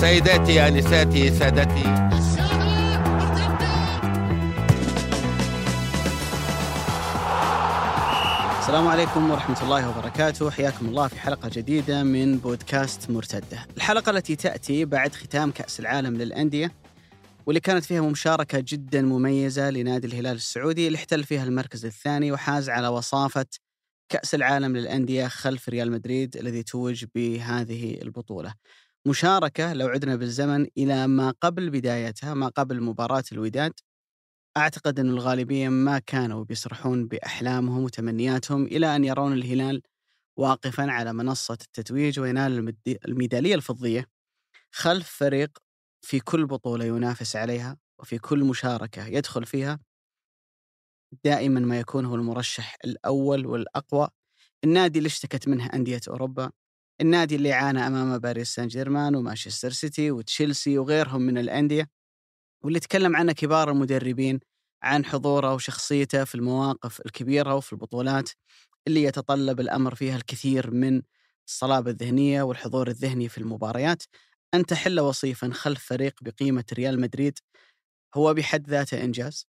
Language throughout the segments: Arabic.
سيداتي انساتي سادتي. السلام عليكم ورحمة الله وبركاته. حياكم الله في حلقة جديدة من بودكاست مرتدة. الحلقة التي تأتي بعد ختام كأس العالم للأندية واللي كانت فيها مشاركة جدا مميزة لنادي الهلال السعودي اللي احتل فيها المركز الثاني وحاز على وصافة كأس العالم للأندية خلف ريال مدريد الذي توج بهذه البطولة. مشاركة لو عدنا بالزمن إلى ما قبل بدايتها ما قبل مباراة الوداد. أعتقد أن الغالبية ما كانوا بيسرحون بأحلامهم وتمنياتهم إلى أن يرون الهلال واقفا على منصة التتويج وينال الميدالية الفضية. خلف فريق في كل بطولة ينافس عليها وفي كل مشاركة يدخل فيها. دائما ما يكون هو المرشح الأول والأقوى. النادي اللي اشتكت منه أندية أوروبا النادي اللي عانى أمام باريس سان جيرمان ومانشستر سيتي وتشيلسي وغيرهم من الأندية واللي تكلم عنه كبار المدربين عن حضوره وشخصيته في المواقف الكبيرة وفي البطولات اللي يتطلب الأمر فيها الكثير من الصلابة الذهنية والحضور الذهني في المباريات. أن تحل وصيفا خلف فريق بقيمة ريال مدريد هو بحد ذاته إنجاز.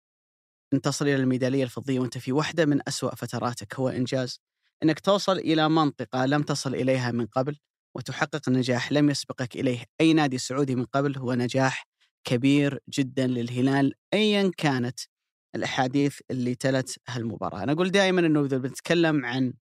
أن تصل إلى الميدالية الفضية وأنت في واحدة من أسوأ فتراتك هو إنجاز. أنك توصل إلى منطقة لم تصل إليها من قبل وتحقق نجاح لم يسبقك إليه أي نادي سعودي من قبل هو نجاح كبير جدا للهلال أيا كانت الأحاديث اللي تلت هالمباراة. أنا أقول دائما أنه إذا بنتكلم عن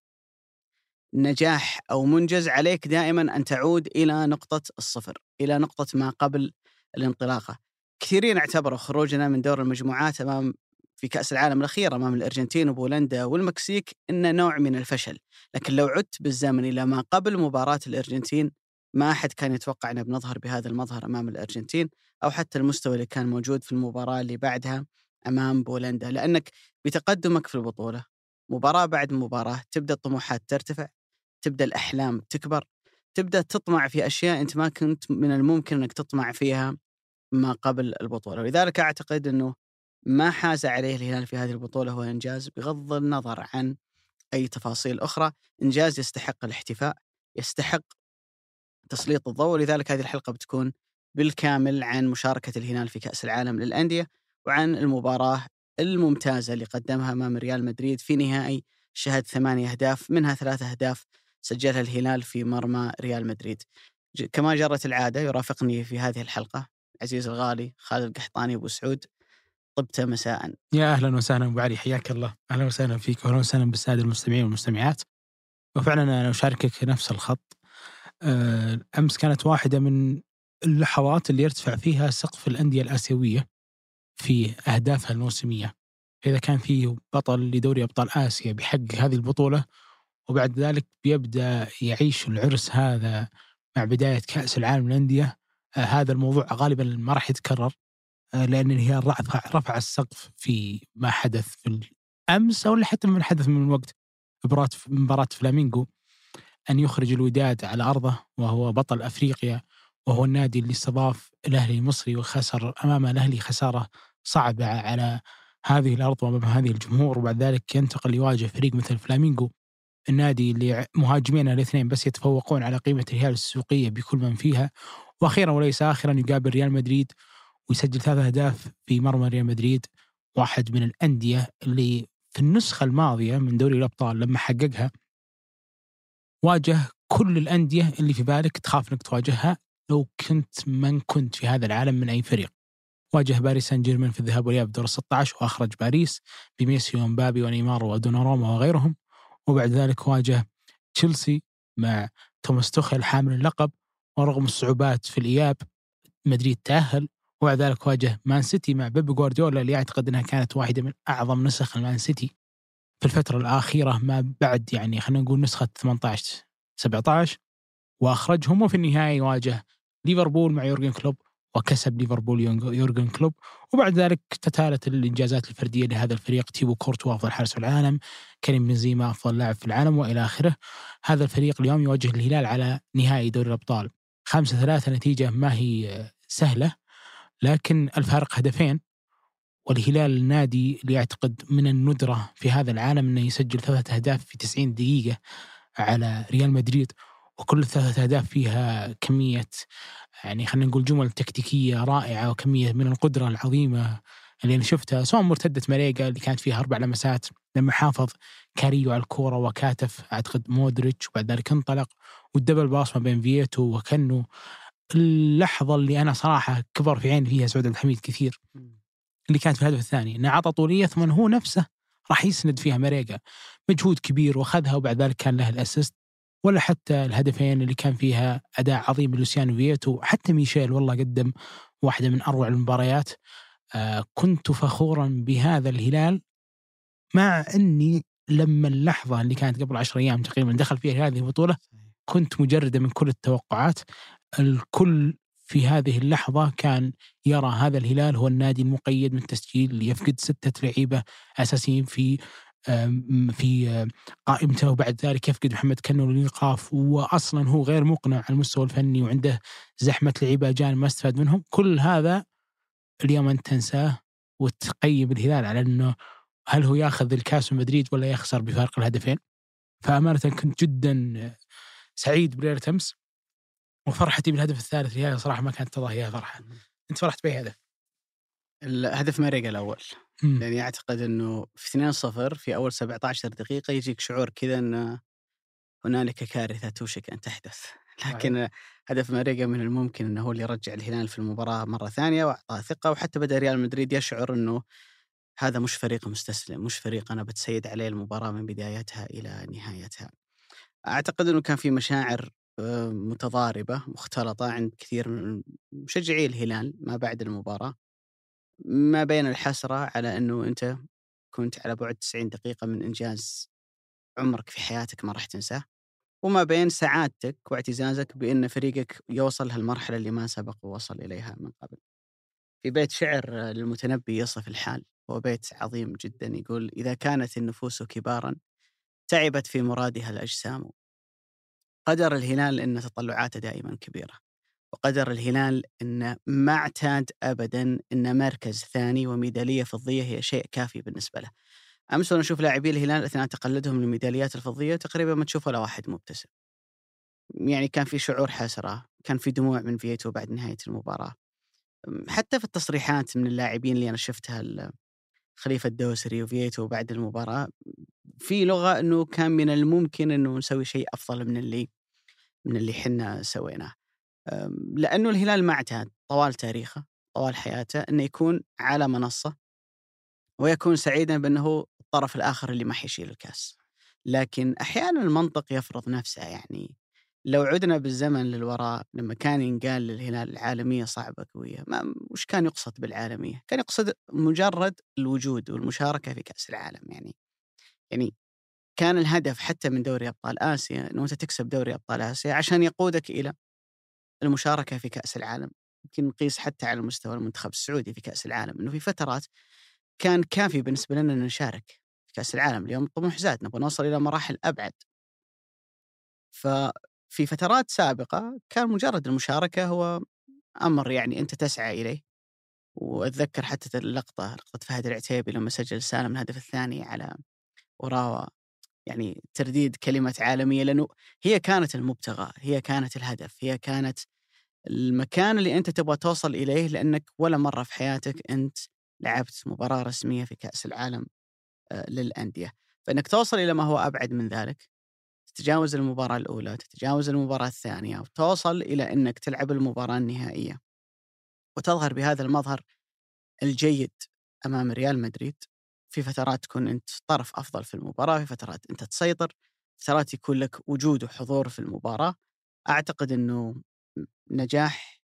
نجاح أو منجز عليك دائما أن تعود إلى نقطة الصفر إلى نقطة ما قبل الانطلاقة. كثيرين اعتبروا خروجنا من دور المجموعات أمام في كأس العالم الأخير أمام الأرجنتين وبولندا والمكسيك إنه نوع من الفشل لكن لو عدت بالزمن إلى ما قبل مباراة الأرجنتين ما أحد كان يتوقع أن بنظهر بهذا المظهر أمام الأرجنتين أو حتى المستوى اللي كان موجود في المباراة اللي بعدها أمام بولندا لأنك بتقدمك في البطولة مباراة بعد مباراة تبدأ الطموحات ترتفع تبدأ الأحلام تكبر تبدأ تطمع في أشياء أنت ما كنت من الممكن أنك تطمع فيها ما قبل البطولة ولذلك أعتقد أنه ما حاز عليه الهلال في هذه البطولة هو إنجاز بغض النظر عن أي تفاصيل أخرى إنجاز يستحق الاحتفاء يستحق تسليط الضوء ولذلك هذه الحلقة بتكون بالكامل عن مشاركة الهلال في كأس العالم للأندية وعن المباراة الممتازة اللي قدمها أمام ريال مدريد في نهائي شهد ثمانية أهداف منها ثلاثة أهداف سجلها الهلال في مرمى ريال مدريد. كما جرت العادة يرافقني في هذه الحلقة عزيز الغالي خالد القحطاني أبو سعود. طبت مساء. يا أهلا وسهلا أبو علي حياك الله. أهلا وسهلا فيك وأهلا وسهلا بالسادة المستمعين والمستمعات. وفعلا أنا أشاركك نفس الخط. آه، أمس كانت واحدة من اللحظات اللي يرتفع فيها سقف الأندية الآسيوية في أهدافها الموسمية. إذا كان في بطل لدوري أبطال آسيا بيحقق هذه البطولة وبعد ذلك بيبدأ يعيش العرس هذا مع بداية كأس العالم للأندية آه هذا الموضوع غالبا ما راح يتكرر. آه لأن الهلال رفع, السقف في ما حدث في الأمس أو حتى من حدث من وقت مباراة فلامينغو أن يخرج الوداد على أرضه وهو بطل أفريقيا وهو النادي اللي استضاف الأهلي المصري وخسر أمام الأهلي خسارة صعبة على هذه الأرض وأمام هذه الجمهور وبعد ذلك ينتقل يواجه فريق مثل فلامينغو النادي اللي مهاجمين الاثنين بس يتفوقون على قيمة الهلال السوقية بكل من فيها وأخيرا وليس آخرا يقابل ريال مدريد ويسجل ثلاث أهداف في مرمى ريال مدريد واحد من الأندية اللي في النسخة الماضية من دوري الأبطال لما حققها واجه كل الأندية اللي في بالك تخاف أنك تواجهها لو كنت من كنت في هذا العالم من أي فريق. واجه باريس سان جيرمان في الذهاب والإياب دور 16 وأخرج باريس بميسي ومبابي ونيمار ودوناروما وغيرهم. وبعد ذلك واجه تشيلسي مع توماس توخيل حامل اللقب ورغم الصعوبات في الإياب مدريد تأهل وبعد ذلك واجه مان سيتي مع بيب جوارديولا اللي أعتقد أنها كانت واحدة من أعظم نسخ المان سيتي في الفترة الأخيرة ما بعد يعني خلينا نقول نسخة 18 17 وأخرجهم وفي النهاية يواجه ليفربول مع يورجن كلوب وكسب ليفربول يورجن كلوب. وبعد ذلك تتالت الإنجازات الفردية لهذا الفريق تيبو كورتوا أفضل حارس في العالم كريم بنزيما أفضل لاعب في العالم وإلى آخره. هذا الفريق اليوم يواجه الهلال على نهائي دوري الأبطال. خمسة ثلاثة نتيجة ما هي سهلة. لكن الفارق هدفين والهلال النادي اللي يعتقد من الندرة في هذا العالم أنه يسجل ثلاثة أهداف في 90 دقيقة على ريال مدريد وكل ثلاثة أهداف فيها كمية يعني خلينا نقول جمل تكتيكية رائعة وكمية من القدرة العظيمة اللي أنا شفتها سواء مرتدة ماريغا اللي كانت فيها أربع لمسات لما حافظ كاريو على الكورة وكاتف أعتقد مودريتش وبعد ذلك انطلق وال double pass ما بين فييتو وكنو. اللحظة اللي أنا صراحة كبر في عيني فيها سعود عبد الحميد كثير. اللي كانت في الهدف الثاني إنه عطى طولية ثم هو نفسه راح يسند فيها مريقا مجهود كبير وأخذها وبعد ذلك كان له الأسيست ولا حتى الهدفين اللي كان فيها أداء عظيم لوسيانو فييتو حتى ميشيل والله قدم واحدة من أروع المباريات. آه كنت فخورا بهذا الهلال مع إني لما اللحظة اللي كانت قبل عشر أيام تقريبا دخل فيها هذه البطولة كنت مجردة من كل التوقعات. الكل في هذه اللحظة كان يرى هذا الهلال هو النادي المقيد من تسجيل يفقد ستة لعيبة أساسيين في في قائمته وبعد ذلك يفقد محمد كنو للإيقاف وأصلا هو غير مقنع على المستوى الفني وعنده زحمة لعيبة أجانب ما استفاد منهم. كل هذا اليوم أنت تنساه وتقيم الهلال على أنه هل هو ياخذ الكاس من مدريد ولا يخسر بفارق الهدفين؟ فأمانة كنت جدا سعيد بليلة أمس. وفرحتي بالهدف الثالث لهذا صراحة ما كانت تضاهيها فرحة. أنت فرحت بأي هدف؟ الهدف ماريجا الأول. مم. لاني أعتقد إنه في 2-0 في أول 17 دقيقة يجيك شعور كذا ان هنالك كارثة توشك أن تحدث. لكن هدف ماريجا من الممكن إنه هو اللي يرجع الهلال في المباراة مرة ثانية وأعطاه ثقة. وحتى بدأ ريال مدريد يشعر إنه هذا مش فريق مستسلم مش فريق أنا بتسيد عليه المباراة من بدايتها إلى نهايتها. أعتقد إنه كان في مشاعر متضاربة مختلطة عند كثير من مشجعي الهلال ما بعد المباراة. ما بين الحسرة على أنه أنت كنت على بعد 90 دقيقة من إنجاز عمرك في حياتك ما راح تنساه. وما بين سعادتك واعتزازك بأن فريقك يوصل هالمرحلة اللي ما سبق ووصل إليها من قبل. في بيت شعر للمتنبي يصف الحال هو بيت عظيم جدا يقول إذا كانت النفوس كبارا تعبت في مرادها الأجسام قدر الهلال أن تطلعاته دائما كبيرة وقدر الهلال أن ما اعتاد أبدا أن مركز ثاني وميدالية فضية هي شيء كافي بالنسبة له. أمس وأنا أشوف لاعبي الهلال أثناء تقلدهم للميداليات الفضية تقريبا ما تشوف ولا واحد مبتسم. يعني كان في شعور حسرة كان في دموع من فيتو بعد نهاية المباراة. حتى في التصريحات من اللاعبين اللي أنا شفتها خليفة الدوسري وفيتو بعد المباراة في لغة أنه كان من الممكن أنه نسوي شيء أفضل من اللي من اللي حنا سويناه. لأنه الهلال ما اعتاد طوال تاريخه طوال حياته أنه يكون على منصة ويكون سعيدا بأنه الطرف الآخر اللي ما حيشيل الكاس. لكن أحيانا المنطق يفرض نفسه يعني. لو عدنا بالزمن للوراء لما كان ينقال للهلال العالمية صعبة قوية ما وش كان يقصد بالعالمية؟ كان يقصد مجرد الوجود والمشاركة في كأس العالم يعني. يعني كان الهدف حتى من دوري أبطال آسيا إنه أنت تكسب دوري أبطال آسيا عشان يقودك إلى المشاركة في كأس العالم يمكن نقيس حتى على مستوى المنتخب السعودي في كأس العالم إنه في فترات كان كافي بالنسبة لنا إن نشارك في كأس العالم اليوم الطموح زاد نبغى نوصل إلى مراحل أبعد. ففي فترات سابقة كان مجرد المشاركة هو أمر يعني أنت تسعى إليه. وأتذكر حتى اللقطه لقطة فهد العتيبي لما سجل سالم الهدف الثاني على وراوا يعني ترديد كلمة عالمية لأنه هي كانت المبتغى هي كانت الهدف هي كانت المكان اللي أنت تبغى توصل إليه لأنك ولا مرة في حياتك أنت لعبت مباراة رسمية في كأس العالم للأندية. فإنك توصل إلى ما هو أبعد من ذلك تتجاوز المباراة الأولى تتجاوز المباراة الثانية وتوصل إلى أنك تلعب المباراة النهائية. وتظهر بهذا المظهر الجيد أمام ريال مدريد. في فترات تكون أنت طرف أفضل في المباراة في فترات أنت تسيطر فترات يكون لك وجود وحضور في المباراة. أعتقد أنه نجاح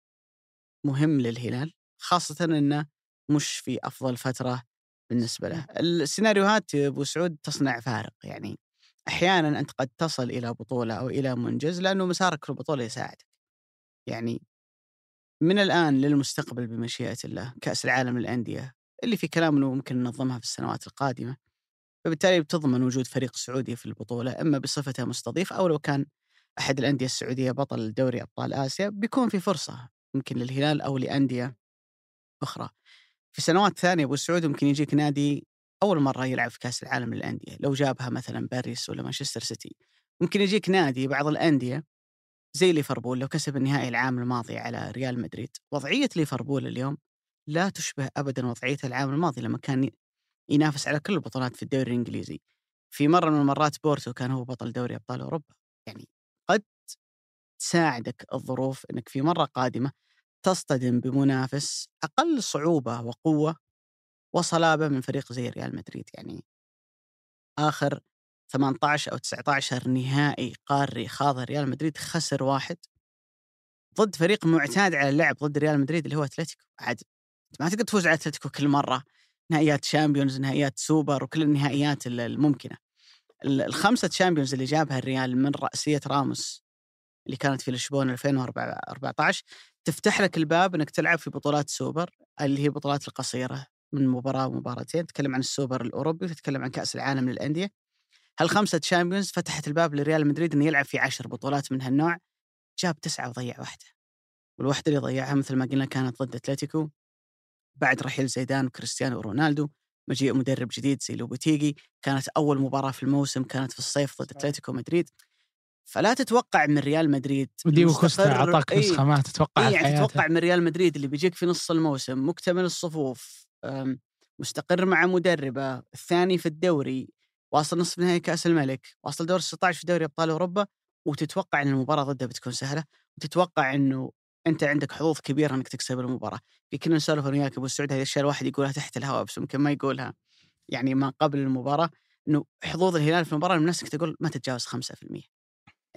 مهم للهلال خاصة أنه مش في أفضل فترة بالنسبة له. السيناريوهات أبو سعود تصنع فارق يعني أحيانا أنت قد تصل إلى بطولة أو إلى منجز لأنه مسارك في البطولة يساعدك. يعني من الآن للمستقبل بمشيئة الله كأس العالم للأندية اللي في كلام إنه ممكن ننظمها في السنوات القادمة فبالتالي بتضمن وجود فريق سعودي في البطولة إما بصفته مستضيف أو لو كان أحد الأندية السعودية بطل دوري أبطال آسيا بيكون في فرصة يمكن للهلال أو لأندية أخرى. في سنوات ثانية أبو سعود ممكن يجيك نادي أول مرة يلعب في كأس العالم للأندية، لو جابها مثلا باريس ولا مانشستر سيتي. ممكن يجيك نادي بعض الأندية زي ليفربول لو كسب النهائي العام الماضي على ريال مدريد وضعية ليفربول اليوم لا تشبه أبدا وضعية العام الماضي لما كان ينافس على كل البطولات في الدوري الإنجليزي. في مرة من المرات بورتو كان هو بطل دوري أبطال أوروبا. يعني قد تساعدك الظروف أنك في مرة قادمة تصطدم بمنافس أقل صعوبة وقوة وصلابة من فريق زي ريال مدريد. يعني آخر 18 أو 19 نهائي قاري خاضه ريال مدريد خسر واحد ضد فريق معتاد على اللعب ضد ريال مدريد اللي هو أتلتيكو. عاد ما تقدر تفوز على أتلتيكو كل مرة. نهائيات Champions نهائيات سوبر وكل النهائيات الممكنة. الخمسة Champions اللي جابها الريال من رأسية راموس اللي كانت في لشبونة 2014 تفتح لك الباب إنك تلعب في بطولات سوبر اللي هي البطولات القصيرة من مباراة ومباراتين. تتكلم عن السوبر الأوروبي وتتكلم عن كأس العالم للأندية. هالخمسة Champions فتحت الباب لريال مدريد إنه يلعب في عشر بطولات من هالنوع. جاب تسعة وضيع واحدة. والواحده اللي ضيعها مثل ما قلنا كانت ضد أتلتيكو. بعد رحيل زيدان وكريستيانو رونالدو مجيء مدرب جديد زي لوبوتيجي كانت أول مباراة في الموسم كانت في الصيف ضد أتلتيكو مدريد. فلا تتوقع من ريال مدريد وديو كوستا أعطاك نسخة ما تتوقع إيه يعني تتوقع من ريال مدريد اللي بيجيك في نص الموسم مكتمل الصفوف مستقر مع مدربه الثاني في الدوري واصل نصف نهائي كأس الملك واصل دور 16 في دوري أبطال أوروبا وتتوقع إن المباراة ضده بتكون سهلة وتتوقع إنه أنت عندك حظوظ كبيرة إنك تكسب المباراة. في كنا نسولف أنا وياك أبو سعود هذه الأشياء الواحد يقولها تحت الهواء بس ممكن ما يقولها. يعني ما قبل المباراة إنه حظوظ الهلال في المباراة من نفسك تقول ما تتجاوز 5%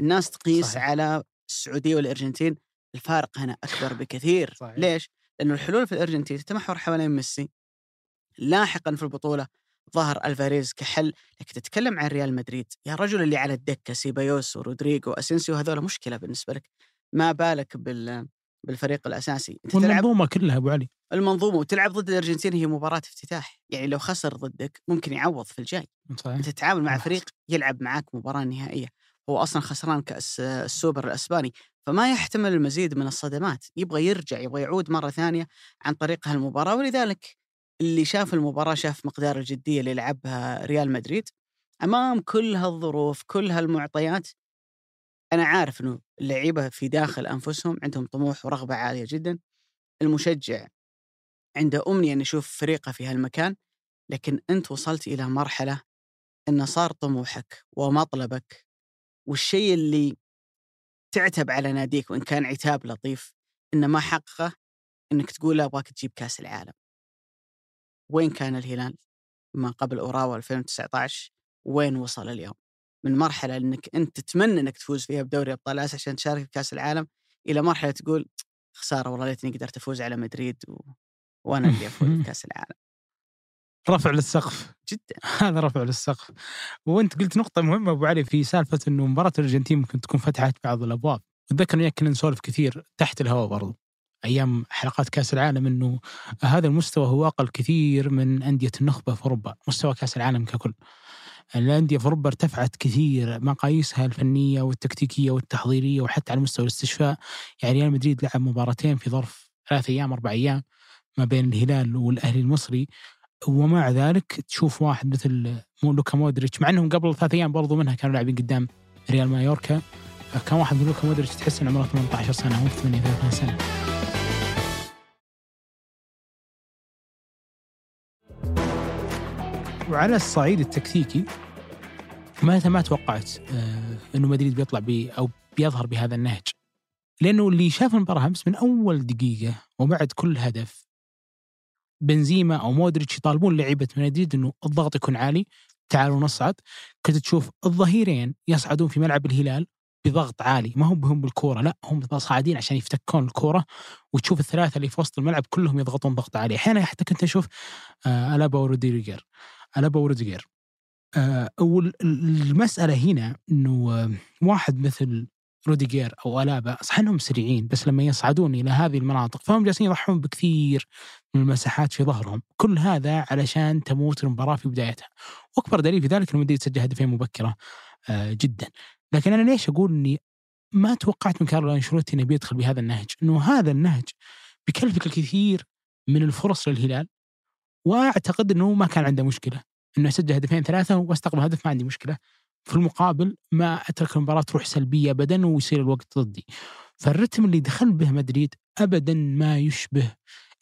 الناس تقيس صحيح. على السعودية والأرجنتين. الفارق هنا أكبر بكثير. صحيح. ليش؟ لأنه الحلول في الأرجنتين تتمحور حوالين ميسي. لاحقا في البطولة ظهر ألفاريز كحل. لكن تتكلم عن ريال مدريد. يا رجل اللي على الدكة سيبايوس ورودريجو أسينسيو هذول مشكلة بالنسبة لك. ما بالك بال بالفريق الأساسي. أنت والمنظومة كلها أبو علي. المنظومة وتلعب ضد الأرجنتين هي مباراة افتتاح. يعني لو خسر ضدك ممكن يعوض في الجاي. صحيح. أنت تتعامل مع فريق يلعب معك مباراة نهائية. هو أصلا خسران كأس السوبر الأسباني. فما يحتمل المزيد من الصدمات. يبغى يرجع يبغى يعود مرة ثانية عن طريق هالمباراة. ولذلك اللي شاف المباراة شاف مقدار الجدية اللي لعبها ريال مدريد. أمام كل هالظروف كل هالمعطيات أنا عارف أنه اللعيبة في داخل أنفسهم عندهم طموح ورغبة عالية جدا. المشجع عنده أمنية أن يشوف فريقه في هالمكان لكن أنت وصلت إلى مرحلة أنه صار طموحك ومطلبك والشيء اللي تعتب على ناديك وإن كان عتاب لطيف إنه ما حققه إنك تقول أبغاك تجيب كأس العالم. وين كان الهلال؟ ما قبل أوراوا 2019 وين وصل اليوم؟ من مرحلة إنك أنت تتمنى إنك تفوز فيها بدوري أبطال آسيا عشان تشارك في كأس العالم إلى مرحلة تقول خسارة والله ليتني قدرت أفوز على مدريد و... وأنا اللي أفوز بكاس العالم. رفع للسقف. جدا. هذا رفع للسقف. وأنت قلت نقطة مهمة أبو علي في سالفة إنه مباراة الأرجنتين ممكن تكون فتحت بعض الأبواب. أتذكر وياك كنا نسولف كثير تحت الهواء برضو أيام حلقات كأس العالم إنه هذا المستوى هو أقل كثير من أندية النخبة في أوروبا، مستوى كأس العالم ككل. الأندية في أوروبا ارتفعت كثير مقاييسها الفنية والتكتيكية والتحضيرية وحتى على مستوى الاستشفاء، يعني ريال مدريد لعب مباراتين في ظرف ثلاث أيام أربع أيام ما بين الهلال والأهلي المصري. ومع ذلك تشوف واحد مثل لوكا مودريتش مع إنهم قبل ثلاث أيام برضو منها كانوا لاعبين قدام ريال مايوركا. كان واحد من لوكا مودريتش تحس إنه عمره 18 سنة مو 38 سنة. وعلى الصعيد التكتيكي ما ما توقعت آه، إنه مدريد بيطلع بي أو بيظهر بهذا النهج. لأنه اللي شاف المباراة أمس من أول دقيقة وبعد كل هدف بنزيما أو مودريتش يطالبون لعيبة مدريد إنه الضغط يكون عالي. تعالوا نصعد. كنت تشوف الظهيرين يصعدون في ملعب الهلال بضغط عالي. ما هم بهم بالكورة لا هم صاعدين عشان يفتكون الكورة. وتشوف الثلاثة اللي في وسط الملعب كلهم يضغطون ضغط عالي. أحيانا حتى كنت أشوف آه ألابا وروديجر. وروديجر آه والمساله هنا إنه آه، واحد مثل روديجير أو ألابا صح إنهم سريعين بس لما يصعدون إلى هذه المناطق فهم جالسين يضحون بكثير من المساحات في ظهرهم، كل هذا علشان تموت المباراة في بدايتها. وأكبر دليل في ذلك إنه مدريد سجل هدفين مبكرة آه جدا. لكن أنا ليش أقول إني ما توقعت من كارلو أنشيلوتي إنه بيدخل بهذا النهج، إنه هذا النهج بيكلفك الكثير من الفرص للهلال وأعتقد إنه ما كان عنده مشكلة. إنه سجل هدفين ثلاثة وأستقبل هدف ما عندي مشكلة. في المقابل ما أترك المباراة تروح سلبية ابدا ويصير الوقت ضدي. فالرتم اللي دخل به مدريد ابدا ما يشبه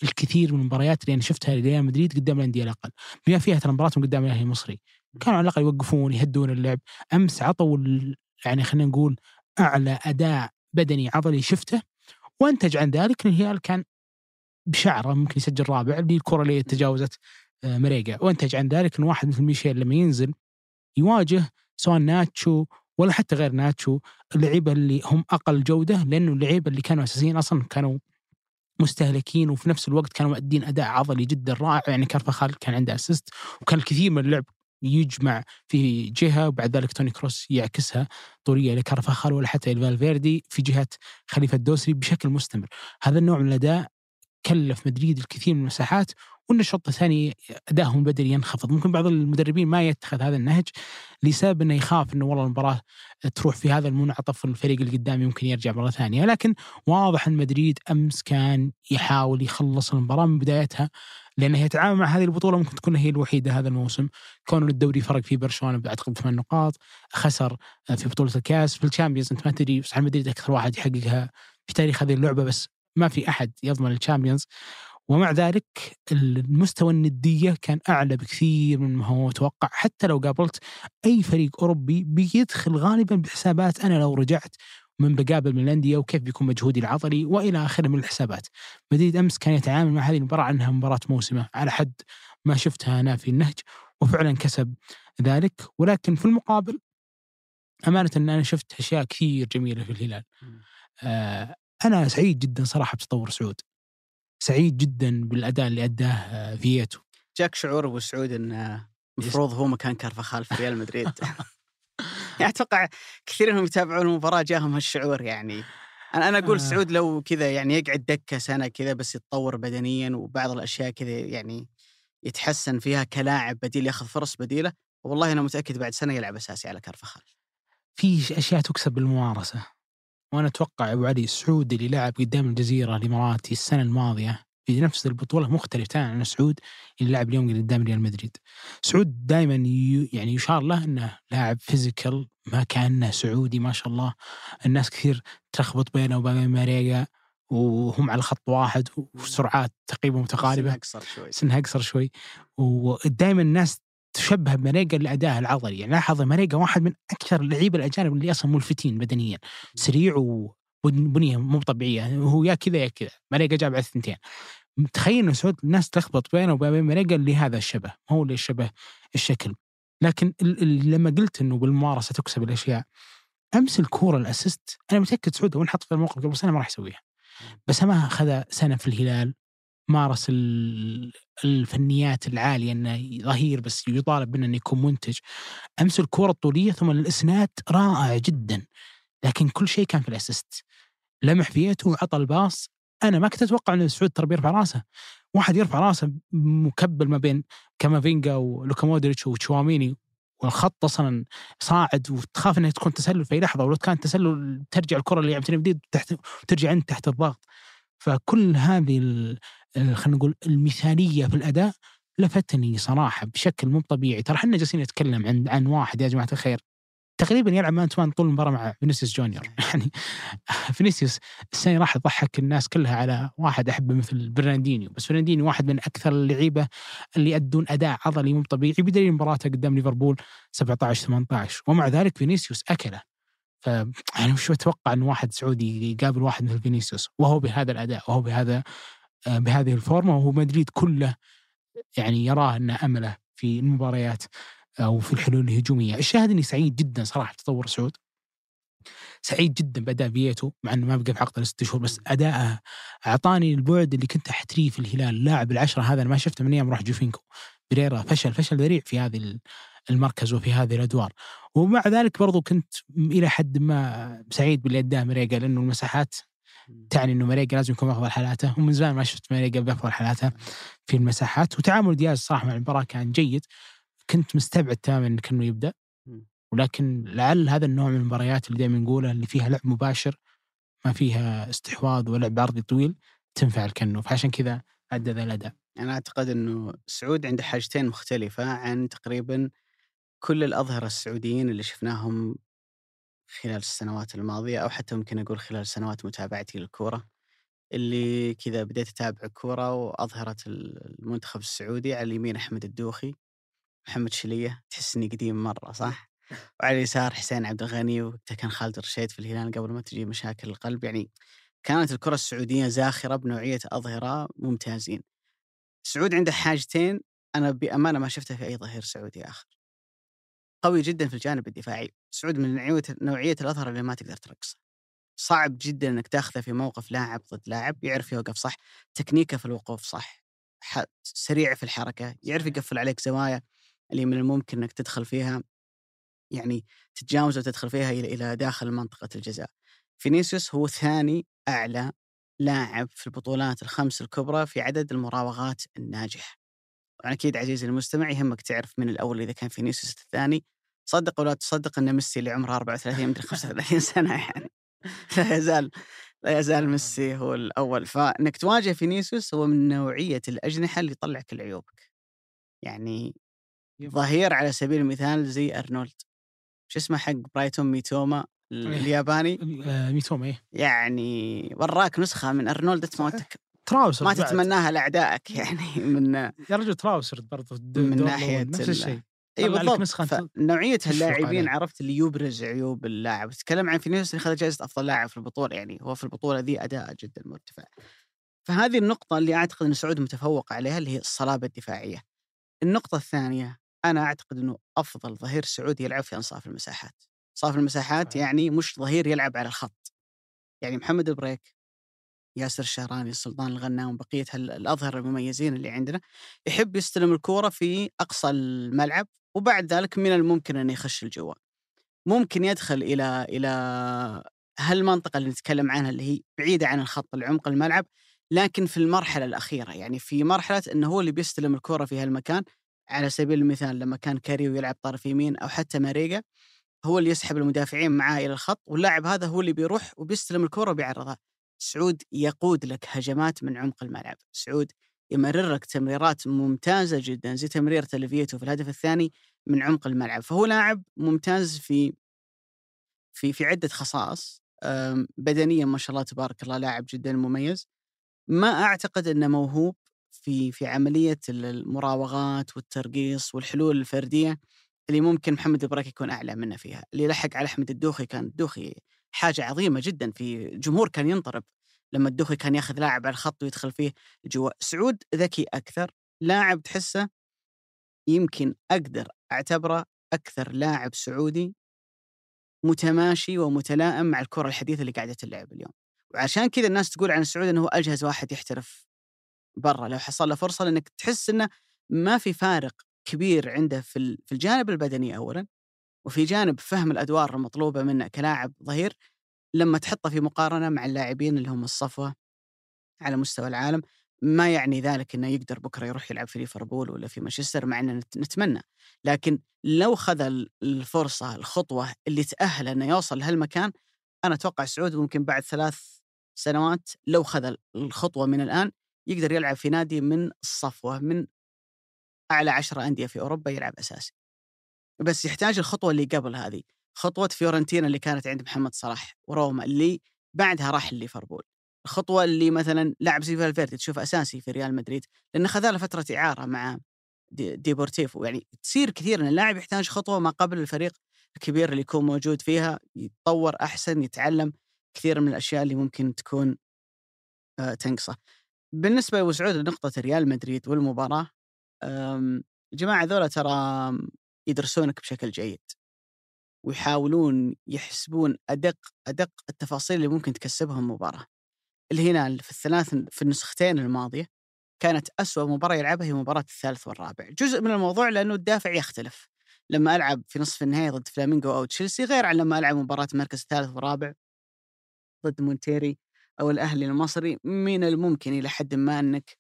الكثير من المباريات اللي أنا شفتها لريال مدريد قدام الأندية الأقل. بما فيها ترى مباراتهم قدام الأهلي المصري. كانوا على الأقل يوقفون يهدون اللعب. أمس عطوا يعني خلينا نقول أعلى أداء بدني عضلي شفته. وأنتج عن ذلك الهلال كان بشعره ممكن يسجل رابع اللي الكرة اللي تجاوزت آه، مريقا وانتج عن ذلك ان واحد مثل ميشيل لما ينزل يواجه سواء ناتشو ولا حتى غير ناتشو اللعيبة اللي هم أقل جودة لأنه اللعيبة اللي كانوا أساسيين أصلا كانوا مستهلكين وفي نفس الوقت كانوا مؤدين أداء عضلي جدا رائع. يعني كارفاخال كان عنده اسيست وكان الكثير من اللعب يجمع في جهة وبعد ذلك توني كروس يعكسها طوريه لكارفاخال ولا حتى إلفالفيردي في جهة خليفة الدوسري بشكل مستمر. هذا النوع من الأداء كلف مدريد الكثير من المساحات وان الشوط الثاني ادائهم البدني ينخفض. ممكن بعض المدربين ما يتخذ هذا النهج لسبب إنه يخاف إنه والله المباراة تروح في هذا المنعطف الفريق اللي قدامي ممكن يرجع مرة ثانية. لكن واضح إن مدريد أمس كان يحاول يخلص المباراة من بدايتها لأنه يتعامل مع هذه البطولة ممكن تكون هي الوحيدة هذا الموسم. كون الدوري فرق فيه برشلونة اعتقد ثمان نقاط خسر في بطولة الكاس. في ال Champions أنت ما تدري صحيح مدريد أكثر واحد يحققها في تاريخ هذه اللعبة بس ما في أحد يضمن ال Champions ومع ذلك المستوى الندية كان أعلى بكثير من ما هو متوقع. حتى لو قابلت أي فريق أوروبي بيدخل غالبا بحسابات أنا لو رجعت من بقابل من الأندية وكيف بيكون مجهودي العضلي وإلى آخره من الحسابات. مدريد أمس كان يتعامل مع هذه المباراة عنها مباراة موسمة. على حد ما شفتها أنا في النهج وفعلا كسب ذلك. ولكن في المقابل أمانة أن أنا شفت أشياء كثير جميلة في الهلال. آه أنا سعيد جدا صراحة بتطور سعود. سعيد جدا بالأداء اللي أداه آه، فييتو. جاك شعور أبو سعود انه المفروض هو مكان كارفاخال في ريال مدريد يعني أتوقع كثير منهم يتابعون المباراة جاهم هالشعور يعني أنا أنا أقول آه. سعود لو كذا يعني يقعد دكة سنة كذا بس يتطور بدنيا وبعض الأشياء كذا يعني يتحسن فيها كلاعب بديل ياخذ فرص بديلة والله أنا متأكد بعد سنة يلعب أساسي على كارفاخال في أشياء تكسب بالممارسة وأنا أتوقع أبو علي سعود اللي لعب قدام الجزيرة الإماراتي السنة الماضية في نفس البطولة مختلف تماما عن سعود اللي لعب اليوم قدام ريال مدريد. سعود دائما يعني يشار له إنه لاعب physical ما كأنه سعودي ما شاء الله. الناس كثير تلخبط بينه وبين ماريجا وهم على خط واحد وسرعات تقريبا متقاربة. سنة اقصر شوي. سنها اقصر شوي. ودائما الناس تشبه بماريجا لأدائه العضلي. يعني لاحظ ماريجا واحد من أكثر اللعيبة الأجانب اللي أصلا ملفتين بدنيا. سريع وبنية مو طبيعية. هو يا كذا يا كذا. ماريجا جاب على الثنتين. تخيل إن سعود الناس تلخبط بينه وبين ماريجا لهذا الشبه. ما هو اللي شبه الشكل. لكن لما قلت إنه بالممارسة تكسب الأشياء أمس الكورة الأسيست أنا متأكد سعود لو انحط في الموقف قبل سنة ما راح يسويها. بس ما اخذ سنة في الهلال. مارس ال- الفنيات العالية إنه ظهير بس يطالب منه إنه يكون منتج. أمس الكره الطولية ثم الإسناد رائع جدا لكن كل شيء كان في الأسيست. لمح فيته وعطى الباص. أنا ما كنت أتوقع ان سعود ترى بيرفع راسه. واحد يرفع راسه مكبل ما بين كامافينجا ولوكا مودريتش وتشواميني والخط أصلا صاعد وتخاف انها تكون تسلل في لحظة ولو كان تسلل ترجع الكرة اللي لعبتني بديد تحت ترجع أنت تحت الضغط. فكل هذه خلينا نقول المثالية في الأداء لفتني صراحة بشكل مو طبيعي. ترى إحنا جالسين نتكلم عن عن واحد يا جماعة الخير. تقريبا يلعب man to طول المباراة مع فينيسيوس جونيور. يعني فينيسيوس السنة راح يضحك الناس كلها على واحد أحبه مثل فرناندينيو. بس فرناندينيو واحد من أكثر اللعيبة اللي يأدون أداء عضلي مو طبيعي بدليل مباراته قدام ليفربول 17 18 ومع ذلك فينيسيوس أكله. ف يعني وش أتوقع إن واحد سعودي يقابل واحد مثل فينيسيوس وهو بهذا الأداء وهو بهذا آه، بهذه الفورمة وهو مدريد كله يعني يراه ان أمله في المباريات أو في الحلول الهجومية، الشاهد إني سعيد جدا صراحة بتطور سعود. سعيد جدا بأداء فييتو مع إنه ما بقى في عقده ست شهور بس أداءه أعطاني البعد اللي كنت أحتريه في الهلال، اللاعب العشرة هذا أنا ما شفته من أيام راح جوفينكو. بريرا فشل فشل ذريع في هذه ال- المركز وفي هذه الأدوار. ومع ذلك برضو كنت إلى حد ما سعيد باللي اداه مريقا لأنه المساحات تعني إنه مريقا لازم يكون بأفضل حالاته. ومن زمان ما شفت مريقا بأفضل حالاته في المساحات. وتعامل دياز صراحة مع المباراة كان جيد. كنت مستبعد تماما إنه كأنه يبدأ. ولكن لعل هذا النوع من المباريات اللي دائما نقولها اللي فيها لعب مباشر ما فيها استحواذ ولعب عرضي طويل تنفع الكنو فعشان كذا أدى ذا الأداء. أنا أعتقد إنه سعود عنده حاجتين مختلفة عن تقريبا كل الأظهرة السعوديين اللي شفناهم خلال السنوات الماضية أو حتى ممكن أقول خلال سنوات متابعتي للكورة اللي كذا بديت أتابع الكورة وأظهرة المنتخب السعودي على اليمين أحمد الدوخي محمد شلية تحس إني قديم مرة صح؟ وعلى اليسار حسين عبد الغني وقتها كان خالد رشيد في الهلال قبل ما تجي مشاكل القلب يعني كانت الكرة السعودية زاخرة بنوعية أظهرة ممتازين. السعود عنده حاجتين أنا بأمانة ما شفتها في أي ظهير سعودي آخر. قوي جدا في الجانب الدفاعي، السعود من نوعية نوعية الأظهرة اللي ما تقدر ترقصه. صعب جدا إنك تأخذه في موقف لاعب ضد لاعب يعرف يوقف صح، تكنيكه في الوقوف صح، سريع في الحركة، يعرف يقفل عليك زوايا اللي من الممكن إنك تدخل فيها يعني تتجاوز وتدخل فيها إلى داخل منطقة الجزاء. فينيسيوس هو ثاني أعلى لاعب في البطولات الخمس الكبرى في عدد المراوغات الناجحه. أكيد عزيزي المستمع يهمك تعرف من الأول إذا كان فينيسيوس الثاني صدق ولا تصدق إن ميسي اللي عمره 34 مدري 35 سنة يعني. لا يزال لا يزال ميسي هو الأول. فإنك تواجه فينيسيوس هو من نوعية الأجنحة اللي يطلع كل عيوبك. يعني ظهير على سبيل المثال زي أرنولد. شو اسمه حق برايتون ميتوما إيه. الياباني؟ آه، ميتوما إيه. يعني وراك نسخة من أرنولد أنت ما تك- تراوسر اي بالضبط. فنوعية تكشف اللاعبين. عرفت اللي يبرز عيوب اللاعب. تتكلم عن فينيسيوس اللي خذ جائزة أفضل لاعب في البطولة يعني هو في البطولة ذي أداء جدا مرتفع. فهذه النقطة اللي أعتقد إن سعود متفوق عليها اللي هي الصلابة الدفاعية. النقطة الثانية أنا أعتقد إنه أفضل ظهير سعودي يلعب في أنصاف المساحات. أنصاف المساحات. يعني مش ظهير يلعب على الخط. يعني محمد البريك ياسر الشهراني سلطان الغنام وبقيه هال- الأظهرة المميزين اللي عندنا يحب يستلم الكورة في أقصى الملعب وبعد ذلك من الممكن انه يخش الجوا ممكن يدخل إلى إلى هالمنطقة اللي نتكلم عنها اللي هي بعيدة عن الخط العمق الملعب لكن في المرحلة الأخيرة يعني في مرحلة إنه هو اللي بيستلم الكرة في هالمكان على سبيل المثال لما كان كاريو يلعب طرف يمين أو حتى ماريجا هو اللي يسحب المدافعين معاه إلى الخط واللاعب هذا هو اللي بيروح وبيستلم الكرة وبيعرضها. سعود يقود لك هجمات من عمق الملعب. سعود يمرر لك تمريرات ممتازة جدا زي تمريرة الفيتو في الهدف الثاني من عمق الملعب. فهو لاعب ممتاز في في في عدة خصائص بدنيا ما شاء الله تبارك الله لاعب جدا مميز. ما أعتقد أنه موهوب في في عملية ال- المراوغات والترقيص والحلول الفردية اللي ممكن محمد البراك يكون أعلى منه فيها. اللي لحق على أحمد الدوخي كان الدوخي حاجة عظيمة جدا في الجمهور كان ينطرب. لما الدوخي كان ياخذ لاعب على الخط ويدخل فيه جوا. سعود ذكي أكثر لاعب تحسه يمكن أقدر أعتبره أكثر لاعب سعودي متماشي ومتلائم مع الكرة الحديثة اللي قاعدة تلعب اليوم. وعشان كذا الناس تقول عن السعودي أنه هو أجهز واحد يحترف برا. لو حصل له فرصة لأنك تحس أنه ما في فارق كبير عنده في في الجانب البدني أولا وفي جانب فهم الأدوار المطلوبة منه كلاعب ظهير لما تحطه في مقارنة مع اللاعبين اللي هم الصفوة على مستوى العالم ما يعني ذلك إنه يقدر بكرة يروح يلعب في ليفربول ولا في مانشستر مع إننا نت- نتمنى. لكن لو خذ ال- الفرصة الخطوة اللي تأهل إنه يوصل لهالمكان أنا أتوقع سعود ممكن بعد ثلاث سنوات لو خذ ال- الخطوة من الآن يقدر يلعب في نادي من الصفوة من أعلى عشرة أندية في أوروبا يلعب أساسي. بس يحتاج الخطوة اللي قبل هذه. خطوة فيورنتينا اللي كانت عند محمد صلاح وروما اللي بعدها راح ليفربول الخطوة اللي مثلا لاعب زي فالفيردي تشوفه أساسي في ريال مدريد لأنه خذ له فترة إعارة مع دي ديبورتيفو. يعني تصير كثير إن اللاعب يحتاج خطوة ما قبل الفريق الكبير اللي يكون موجود فيها يتطور أحسن يتعلم كثير من الأشياء اللي ممكن تكون آه، تنقصه. بالنسبة لابو سعود لنقطة ريال مدريد والمباراة الجماعه ذولا ترى يدرسونك بشكل جيد. ويحاولون يحسبون أدق أدق التفاصيل اللي ممكن تكسبهم المباراة. الهلال في الثلاث في النسختين الماضية كانت أسوأ مباراة يلعبها هي مباراة الثالث والرابع، جزء من الموضوع لأنه الدافع يختلف. لما ألعب في نصف النهائي ضد فلامينغو أو تشيلسي غير عن لما ألعب مباراة المركز الثالث والرابع ضد مونتيري أو الأهلي المصري من الممكن إلى حد ما أنك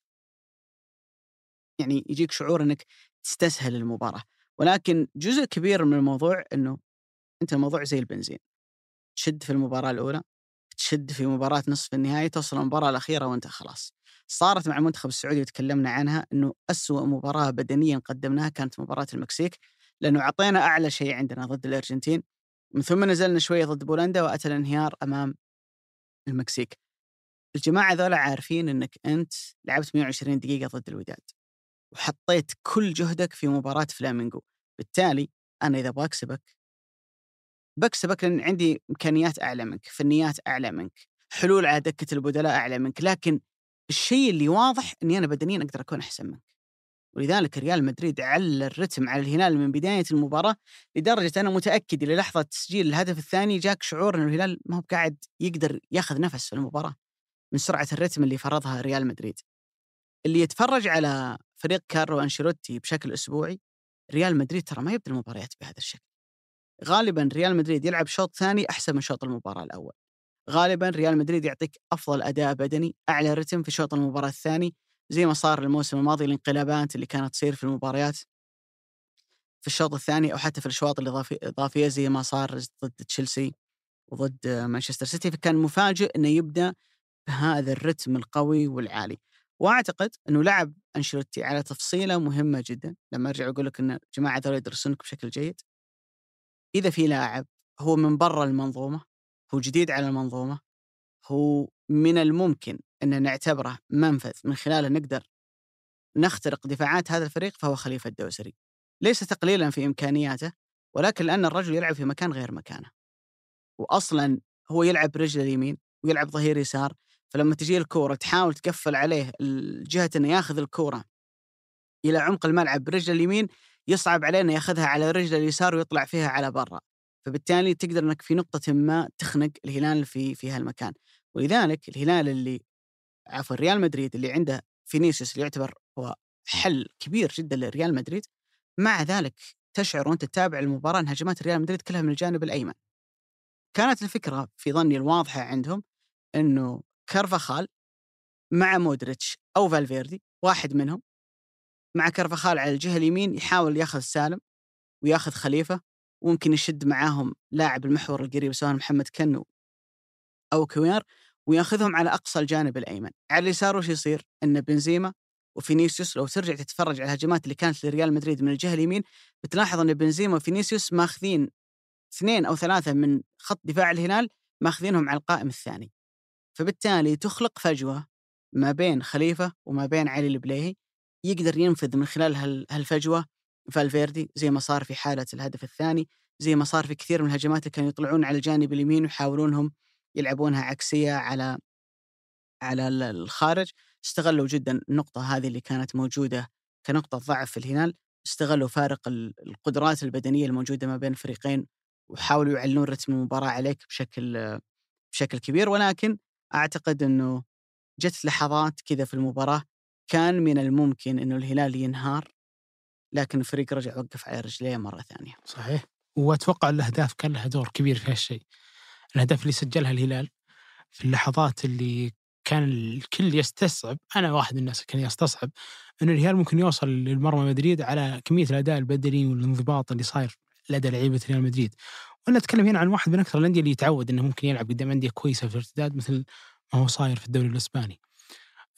يعني يجيك شعور أنك تستسهل المباراة، ولكن جزء كبير من الموضوع أنه أنت الموضوع زي البنزين. تشد في المباراة الأولى تشد في مباراة نصف النهائي توصل المباراة الأخيرة وأنت خلاص. صارت مع المنتخب السعودي وتكلمنا عنها إنه أسوأ مباراة بدنيا قدمناها كانت مباراة المكسيك لأنه أعطينا أعلى شيء عندنا ضد الأرجنتين من ثم نزلنا شوية ضد بولندا وأتى الانهيار أمام المكسيك. الجماعة ذولا عارفين إنك أنت لعبت 120 دقيقة ضد الوداد وحطيت كل جهدك في مباراة فلامينغو، بالتالي أنا إذا أبغى أكسبك بكسبك لأن عندي إمكانيات أعلى منك، فنيات أعلى منك، حلول على دكة البدلاء أعلى منك، لكن الشيء اللي واضح إني أنا بدنيا أقدر أكون أحسن منك. ولذلك ريال مدريد على الرتم على الهلال من بداية المباراة لدرجة أنا متأكد إلى لحظة تسجيل الهدف الثاني جاك شعور إنه الهلال ما هو قاعد يقدر ياخذ نفس في المباراة من سرعة الرتم اللي فرضها ريال مدريد. اللي يتفرج على فريق كارلو أنشيلوتي بشكل أسبوعي ريال مدريد ترى ما يبدأ المباريات بهذا الشكل. غالبا ريال مدريد يلعب شوط ثاني أحسن من شوط المباراة الأول. غالبا ريال مدريد يعطيك أفضل أداء بدني، أعلى رتم في شوط المباراة الثاني، زي ما صار الموسم الماضي الانقلابات اللي كانت تصير في المباريات في الشوط الثاني أو حتى في الأشواط الإضافية زي ما صار ضد تشيلسي وضد مانشستر سيتي فكان مفاجئ إنه يبدأ بهذا الرتم القوي والعالي. وأعتقد إنه لعب أنشيلوتي على تفصيلة مهمة جدا لما أرجع أقول لك إن جماعة ذولا يدرسونك بشكل جيد. إذا في لاعب هو من برا المنظومة هو جديد على المنظومة هو من الممكن ان نعتبره منفذ من خلاله نقدر نخترق دفاعات هذا الفريق فهو خليفة الدوسري. ليس تقليلا في إمكانياته ولكن لأن الرجل يلعب في مكان غير مكانه. واصلا هو يلعب برجله اليمين ويلعب ظهير يسار فلما تجي الكورة تحاول تقفل عليه جهة إنه ياخذ الكورة إلى عمق الملعب برجله اليمين يصعب عليه انه ياخذها على رجله اليسار ويطلع فيها على برا. فبالتالي تقدر إنك في نقطة ما تخنق الهلال في في هالمكان. ولذلك الهلال اللي عفوا ريال مدريد اللي عنده فينيسيوس اللي يعتبر هو حل كبير جدا لريال مدريد مع ذلك تشعر وأنت تتابع المباراة إن هجمات ريال مدريد كلها من الجانب الأيمن. كانت الفكرة في ظني الواضحة عندهم إنه كارفاخال مع مودريتش أو فالفيردي واحد منهم مع كارفاخال على الجهة اليمين يحاول ياخذ سالم وياخذ خليفة وممكن يشد معاهم لاعب المحور القريب سواء محمد كنو أو كوير وياخذهم على أقصى الجانب الأيمن، على اليسار وش يصير؟ إن بنزيما وفينيسيوس لو ترجع تتفرج على الهجمات اللي كانت لريال مدريد من الجهة اليمين بتلاحظ إن بنزيما وفينيسيوس ماخذين اثنين أو ثلاثة من خط دفاع الهلال ماخذينهم على القائم الثاني. فبالتالي تخلق فجوة ما بين خليفة وما بين علي البليهي يقدر ينفذ من خلال هالفجوة فالفيردي زي ما صار في حالة الهدف الثاني زي ما صار في كثير من الهجمات اللي كانوا يطلعون على الجانب اليمين ويحاولونهم يلعبونها عكسية على على الخارج. استغلوا جدا النقطة هذه اللي كانت موجودة كنقطة ضعف في الهلال. استغلوا فارق القدرات البدنية الموجودة ما بين الفريقين وحاولوا يعلنون رتم المباراة عليك بشكل بشكل كبير. ولكن أعتقد إنه جت لحظات كذا في المباراة كان من الممكن إنه الهلال ينهار لكن الفريق رجع وقف على رجليه مرة ثانية. صحيح وأتوقع الأهداف كان لها دور كبير في هالشيء. الأهداف اللي سجلها الهلال في اللحظات اللي كان الكل يستصعب أنا واحد من الناس كان يستصعب إنه الهلال ممكن يوصل للمرمى مدريد على كمية الأداء البدني والانضباط اللي صاير لدى لعيبة ريال مدريد. وأنا أتكلم هنا عن واحد من أكثر الأندية اللي يتعود إنه ممكن يلعب قدام أندية كويسة في الارتداد مثل ما هو صاير في الدوري الإسباني.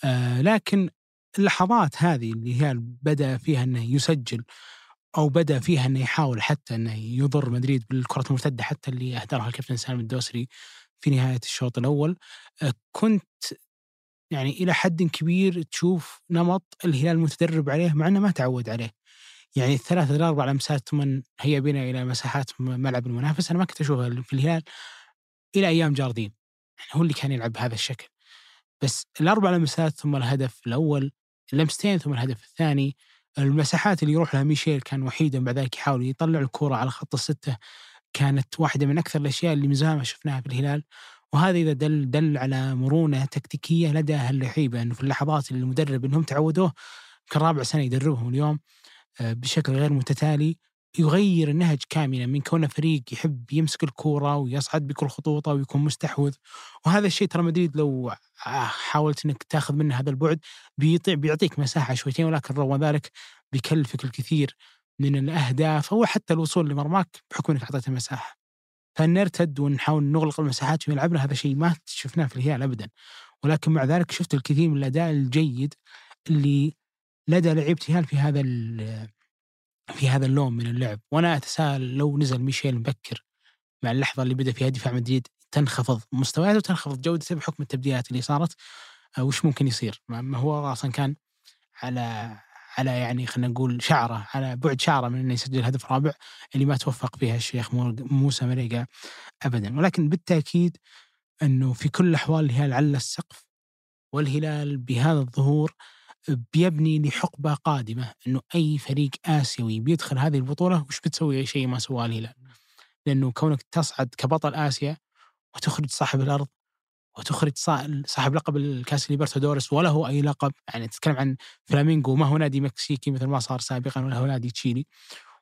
آه لكن اللحظات هذه اللي هي بدأ فيها إنه يسجل أو بدأ فيها إنه يحاول حتى إنه يضر مدريد بالكرة المرتدة حتى اللي أهدرها الكابتن سالم الدوسري في نهاية الشوط الأول. آه، كنت يعني إلى حد كبير تشوف نمط الهلال متدرب عليه مع إنه ما تعود عليه. يعني الثلاثة إلى أربع لمسات ثم هي بنا إلى مساحات ملعب المنافس أنا ما كنت أشوفها في الهلال إلى أيام جاردين يعني هو اللي كان يلعب بهذا الشكل. بس الأربع لمسات ثم الهدف الأول اللمستين ثم الهدف الثاني المساحات اللي يروح لها ميشيل كان وحيدا بعد ذلك يحاول يطلع الكرة على خط الستة. كانت واحدة من أكثر الأشياء اللي من زمان ما شفناها في الهلال. وهذا إذا دل دل على مرونة تكتيكية لدى اللعيبة أنه في اللحظات اللي المدرب أنهم تعودوه كرابع سنة يدربهم اليوم آه، بشكل غير متتالي. يغير النهج كاملا من كونه فريق يحب يمسك الكورة ويصعد بكل خطوطه ويكون مستحوذ وهذا الشيء ترى مدريد لو حاولت إنك تأخذ منه هذا البعد بيطيع بيعطيك مساحة شويتين ولكن رغم ذلك بيكلفك الكثير من الأهداف أو حتى الوصول لمرماك بحكم إنك أعطيته مساحة. فنرتد ونحاول نغلق المساحات في ملعبنا هذا شيء ما شفناه في الهلال ابدا. ولكن مع ذلك شفت الكثير من الأداء الجيد اللي لدى لعيبة الهلال في هذا في هذا اللون من اللعب. وأنا أتساءل لو نزل ميشيل مبكر مع اللحظة اللي بدأ فيها دفاع مدريد تنخفض مستوياته وتنخفض جودته بحكم التبديلات اللي صارت. آه، وش ممكن يصير؟ ما هو أصلا كان على على يعني خلينا نقول شعره على بعد شعره من إنه يسجل هدف رابع اللي ما توفق فيها الشيخ موسى مريقا ابدا. ولكن بالتأكيد إنه في كل الأحوال الهلال على السقف والهلال بهذا الظهور بيبني لحقبة قادمة إنه أي فريق آسيوي بيدخل هذه البطولة وش بتسوي؟ شيء ما سواه الهلال لأنه كونك تصعد كبطل آسيا وتخرج صاحب الأرض وتخرج صاحب لقب الكاس ليبرتادورس ولا هو أي لقب يعني تتكلم عن فلامينغو ما هو نادي مكسيكي مثل ما صار سابقا ولا هو نادي تشيلي.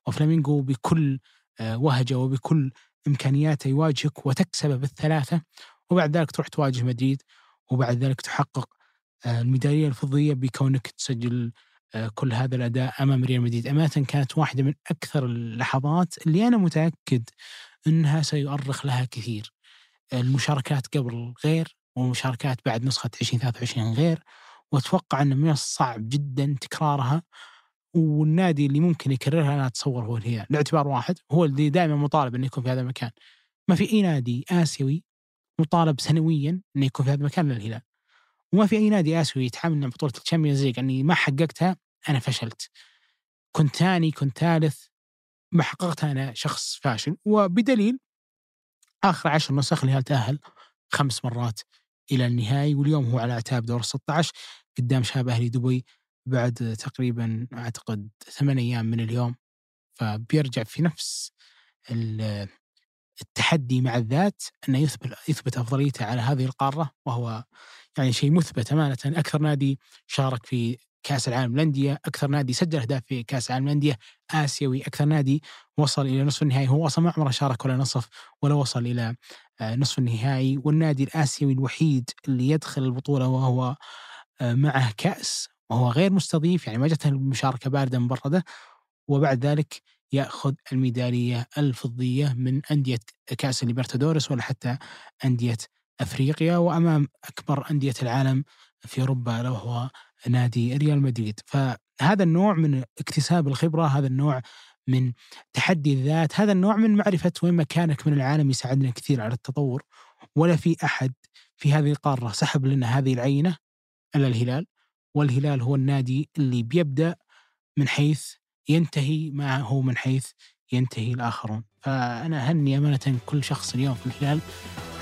وفلامينغو بكل آه، وهجة وبكل امكانياته يواجهك وتكسبه بالثلاثة وبعد ذلك تروح تواجه مدريد وبعد ذلك تحقق الميدالية الفضية بكونك تسجل آه، كل هذا الأداء أمام ريال مدريد. امانه كانت واحدة من أكثر اللحظات اللي أنا متأكد إنها سيؤرخ لها كثير. المشاركات قبل غير والمشاركات بعد نسخة 2023 غير وأتوقع أنه من الصعب جدا تكرارها. والنادي اللي ممكن يكررها أنا أتصور هو الهلال. لاعتبار واحد هو اللي دائما مطالب أنه يكون في هذا المكان. ما في أي نادي آسيوي مطالب سنويا أنه يكون في هذا المكان إلا الهلال. وما في أي نادي آسيوي يتحمل بطولة ال Champions League أني ما حققتها أنا فشلت. كنت ثاني كنت ثالث ما حققتها أنا شخص فاشل. وبدليل آخر عشر نسخ الهلال تأهل خمس مرات إلى النهائي واليوم هو على أعتاب دور 16 قدام شباب أهلي دبي بعد تقريبا أعتقد ثمان أيام من اليوم. فبيرجع في نفس التحدي مع الذات أنه يثبت يثبت أفضليته على هذه القارة وهو يعني شيء مثبت أمانة. أكثر نادي شارك في كأس العالم للأندية، أكثر نادي سجل أهداف في كأس العالم للأندية، آسيوي، أكثر نادي وصل إلى نصف النهائي، هو أصلا ما عمره شارك ولا نصف ولا وصل إلى آه، نصف النهائي، والنادي الآسيوي الوحيد اللي يدخل البطولة وهو آه، معه كأس وهو غير مستضيف. يعني ما جته المشاركة باردة مبردة. وبعد ذلك ياخذ الميدالية الفضية من أندية كأس الليبرتادورس ولا حتى أندية أفريقيا وأمام أكبر أندية العالم في أوروبا لو هو نادي ريال مدريد. فهذا النوع من اكتساب الخبرة هذا النوع من تحدي الذات هذا النوع من معرفة وين مكانك من العالم يساعدنا كثير على التطور. ولا في أحد في هذه القارة سحب لنا هذه العينة إلا الهلال. والهلال هو النادي اللي بيبدأ من حيث ينتهي معه من حيث ينتهي الآخرون فأنا أهني أمانة كل شخص اليوم في الهلال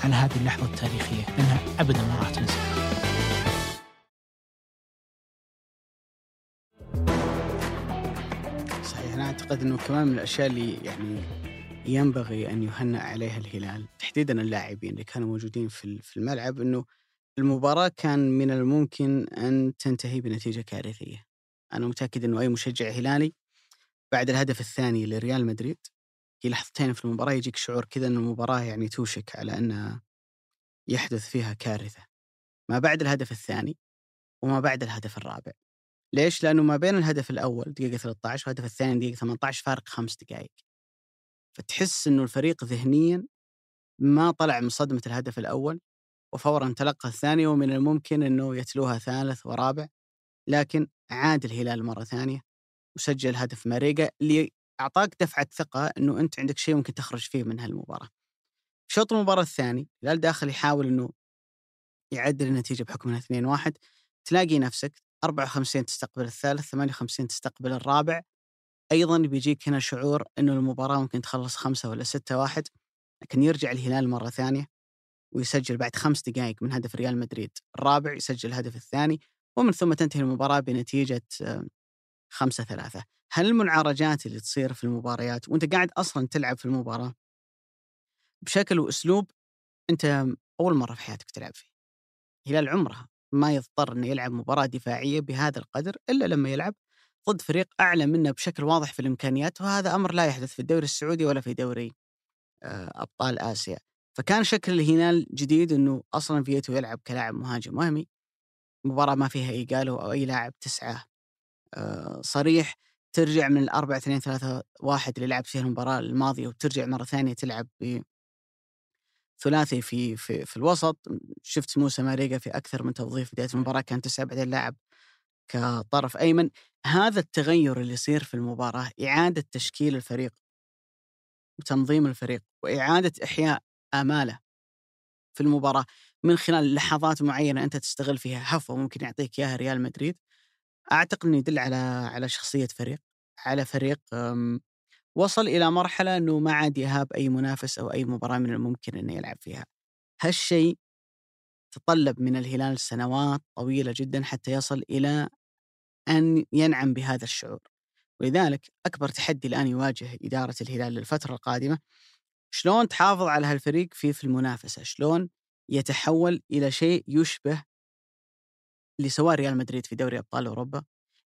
على هذه اللحظة التاريخية لأنها أبدا ما راح تنسى أعتقد إنه كمان من الأشياء اللي يعني ينبغي أن يهنأ عليها الهلال تحديدا اللاعبين اللي كانوا موجودين في الملعب إنه المباراة كان من الممكن أن تنتهي بنتيجة كارثية. أنا متأكد إنه أي مشجع هلالي بعد الهدف الثاني لريال مدريد في لحظتين في المباراة يجيك شعور كذا إن المباراة يعني توشك على انها يحدث فيها كارثة. ما بعد الهدف الثاني وما بعد الهدف الرابع. ليش؟ لأنه ما بين الهدف الأول دقيقة 13 والهدف الثاني دقيقة 18 فارق خمس دقائق. فتحس إنه الفريق ذهنيا ما طلع من صدمة الهدف الأول وفورا تلقى الثاني ومن الممكن إنه يتلوها ثالث ورابع لكن عاد الهلال مرة ثانية وسجل هدف ماريجا اللي أعطاك دفعة ثقة إنه أنت عندك شيء ممكن تخرج فيه من هالمباراة. في شوط المباراة الثاني الهلال داخل يحاول إنه يعدل النتيجة بحكم إنها 2-1 تلاقي نفسك 54 تستقبل الثالث 58 تستقبل الرابع أيضا بيجيك هنا شعور إنه المباراة ممكن تخلص خمسة ولا ستة واحد لكن يرجع الهلال مرة ثانية ويسجل بعد خمس دقائق من هدف ريال مدريد الرابع يسجل الهدف الثاني ومن ثم تنتهي المباراة بنتيجة خمسة ثلاثة. هل المنعرجات اللي تصير في المباريات وأنت قاعد أصلا تلعب في المباراة بشكل وأسلوب أنت أول مرة في حياتك تلعب فيه؟ هلال عمرها ما يضطر إنه يلعب مباراة دفاعية بهذا القدر إلا لما يلعب ضد فريق أعلى منه بشكل واضح في الإمكانيات وهذا أمر لا يحدث في الدوري السعودي ولا في دوري آه، أبطال آسيا. فكان شكل الهلال جديد إنه أصلا فيتو يلعب كلاعب مهاجم وهمي مباراة ما فيها ايجالو أو أي لاعب تسعة صريح ترجع من الأربعة اثنين ثلاثة واحد اللي لعب فيها المباراة الماضية وترجع مرة ثانية تلعب ثلاثي في في في الوسط. شفت موسى ماريجا في أكثر من توظيف بداية المباراة كان تسعة بعدين لاعب كطرف أيمن. هذا التغير اللي يصير في المباراة إعادة تشكيل الفريق وتنظيم الفريق وإعادة إحياء آمالة في المباراة. من خلال لحظات معينة أنت تستغل فيها هفوة ممكن يعطيك إياها ريال مدريد. أعتقد إنه يدل على على شخصية فريق على فريق وصل إلى مرحلة إنه ما عاد يهاب أي منافس أو أي مباراة من الممكن إنه يلعب فيها. هالشيء تطلب من الهلال سنوات طويلة جدا حتى يصل إلى أن ينعم بهذا الشعور. ولذلك أكبر تحدي الآن يواجه إدارة الهلال للفترة القادمة شلون تحافظ على هالفريق في في المنافسة؟ شلون يتحول إلى شيء يشبه اللي سواه ريال مدريد في دوري أبطال أوروبا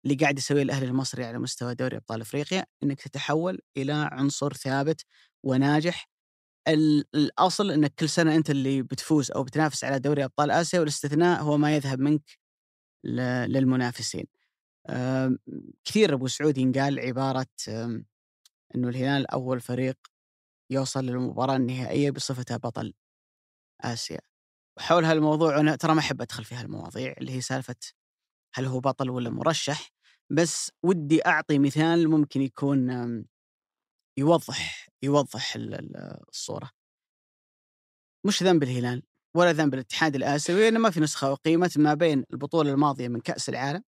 اللي قاعد يسويه الأهلي المصري على مستوى دوري أبطال أفريقيا إنك تتحول إلى عنصر ثابت وناجح الأصل إنك كل سنة أنت اللي بتفوز أو بتنافس على دوري أبطال آسيا والاستثناء هو ما يذهب منك للمنافسين. كثير أبو سعود ينقال عبارة إنه الهلال أول فريق يوصل للمباراة النهائية بصفته بطل آسيا. وحول هالموضوع أنا ترى ما أحب أدخل في هالمواضيع اللي هي سالفة هل هو بطل ولا مرشح بس ودي أعطي مثال ممكن يكون يوضح يوضح الصورة. مش ذنب الهلال ولا ذنب الاتحاد الآسيوي انه ما في نسخة اقيمت ما بين البطولة الماضية من كأس العالم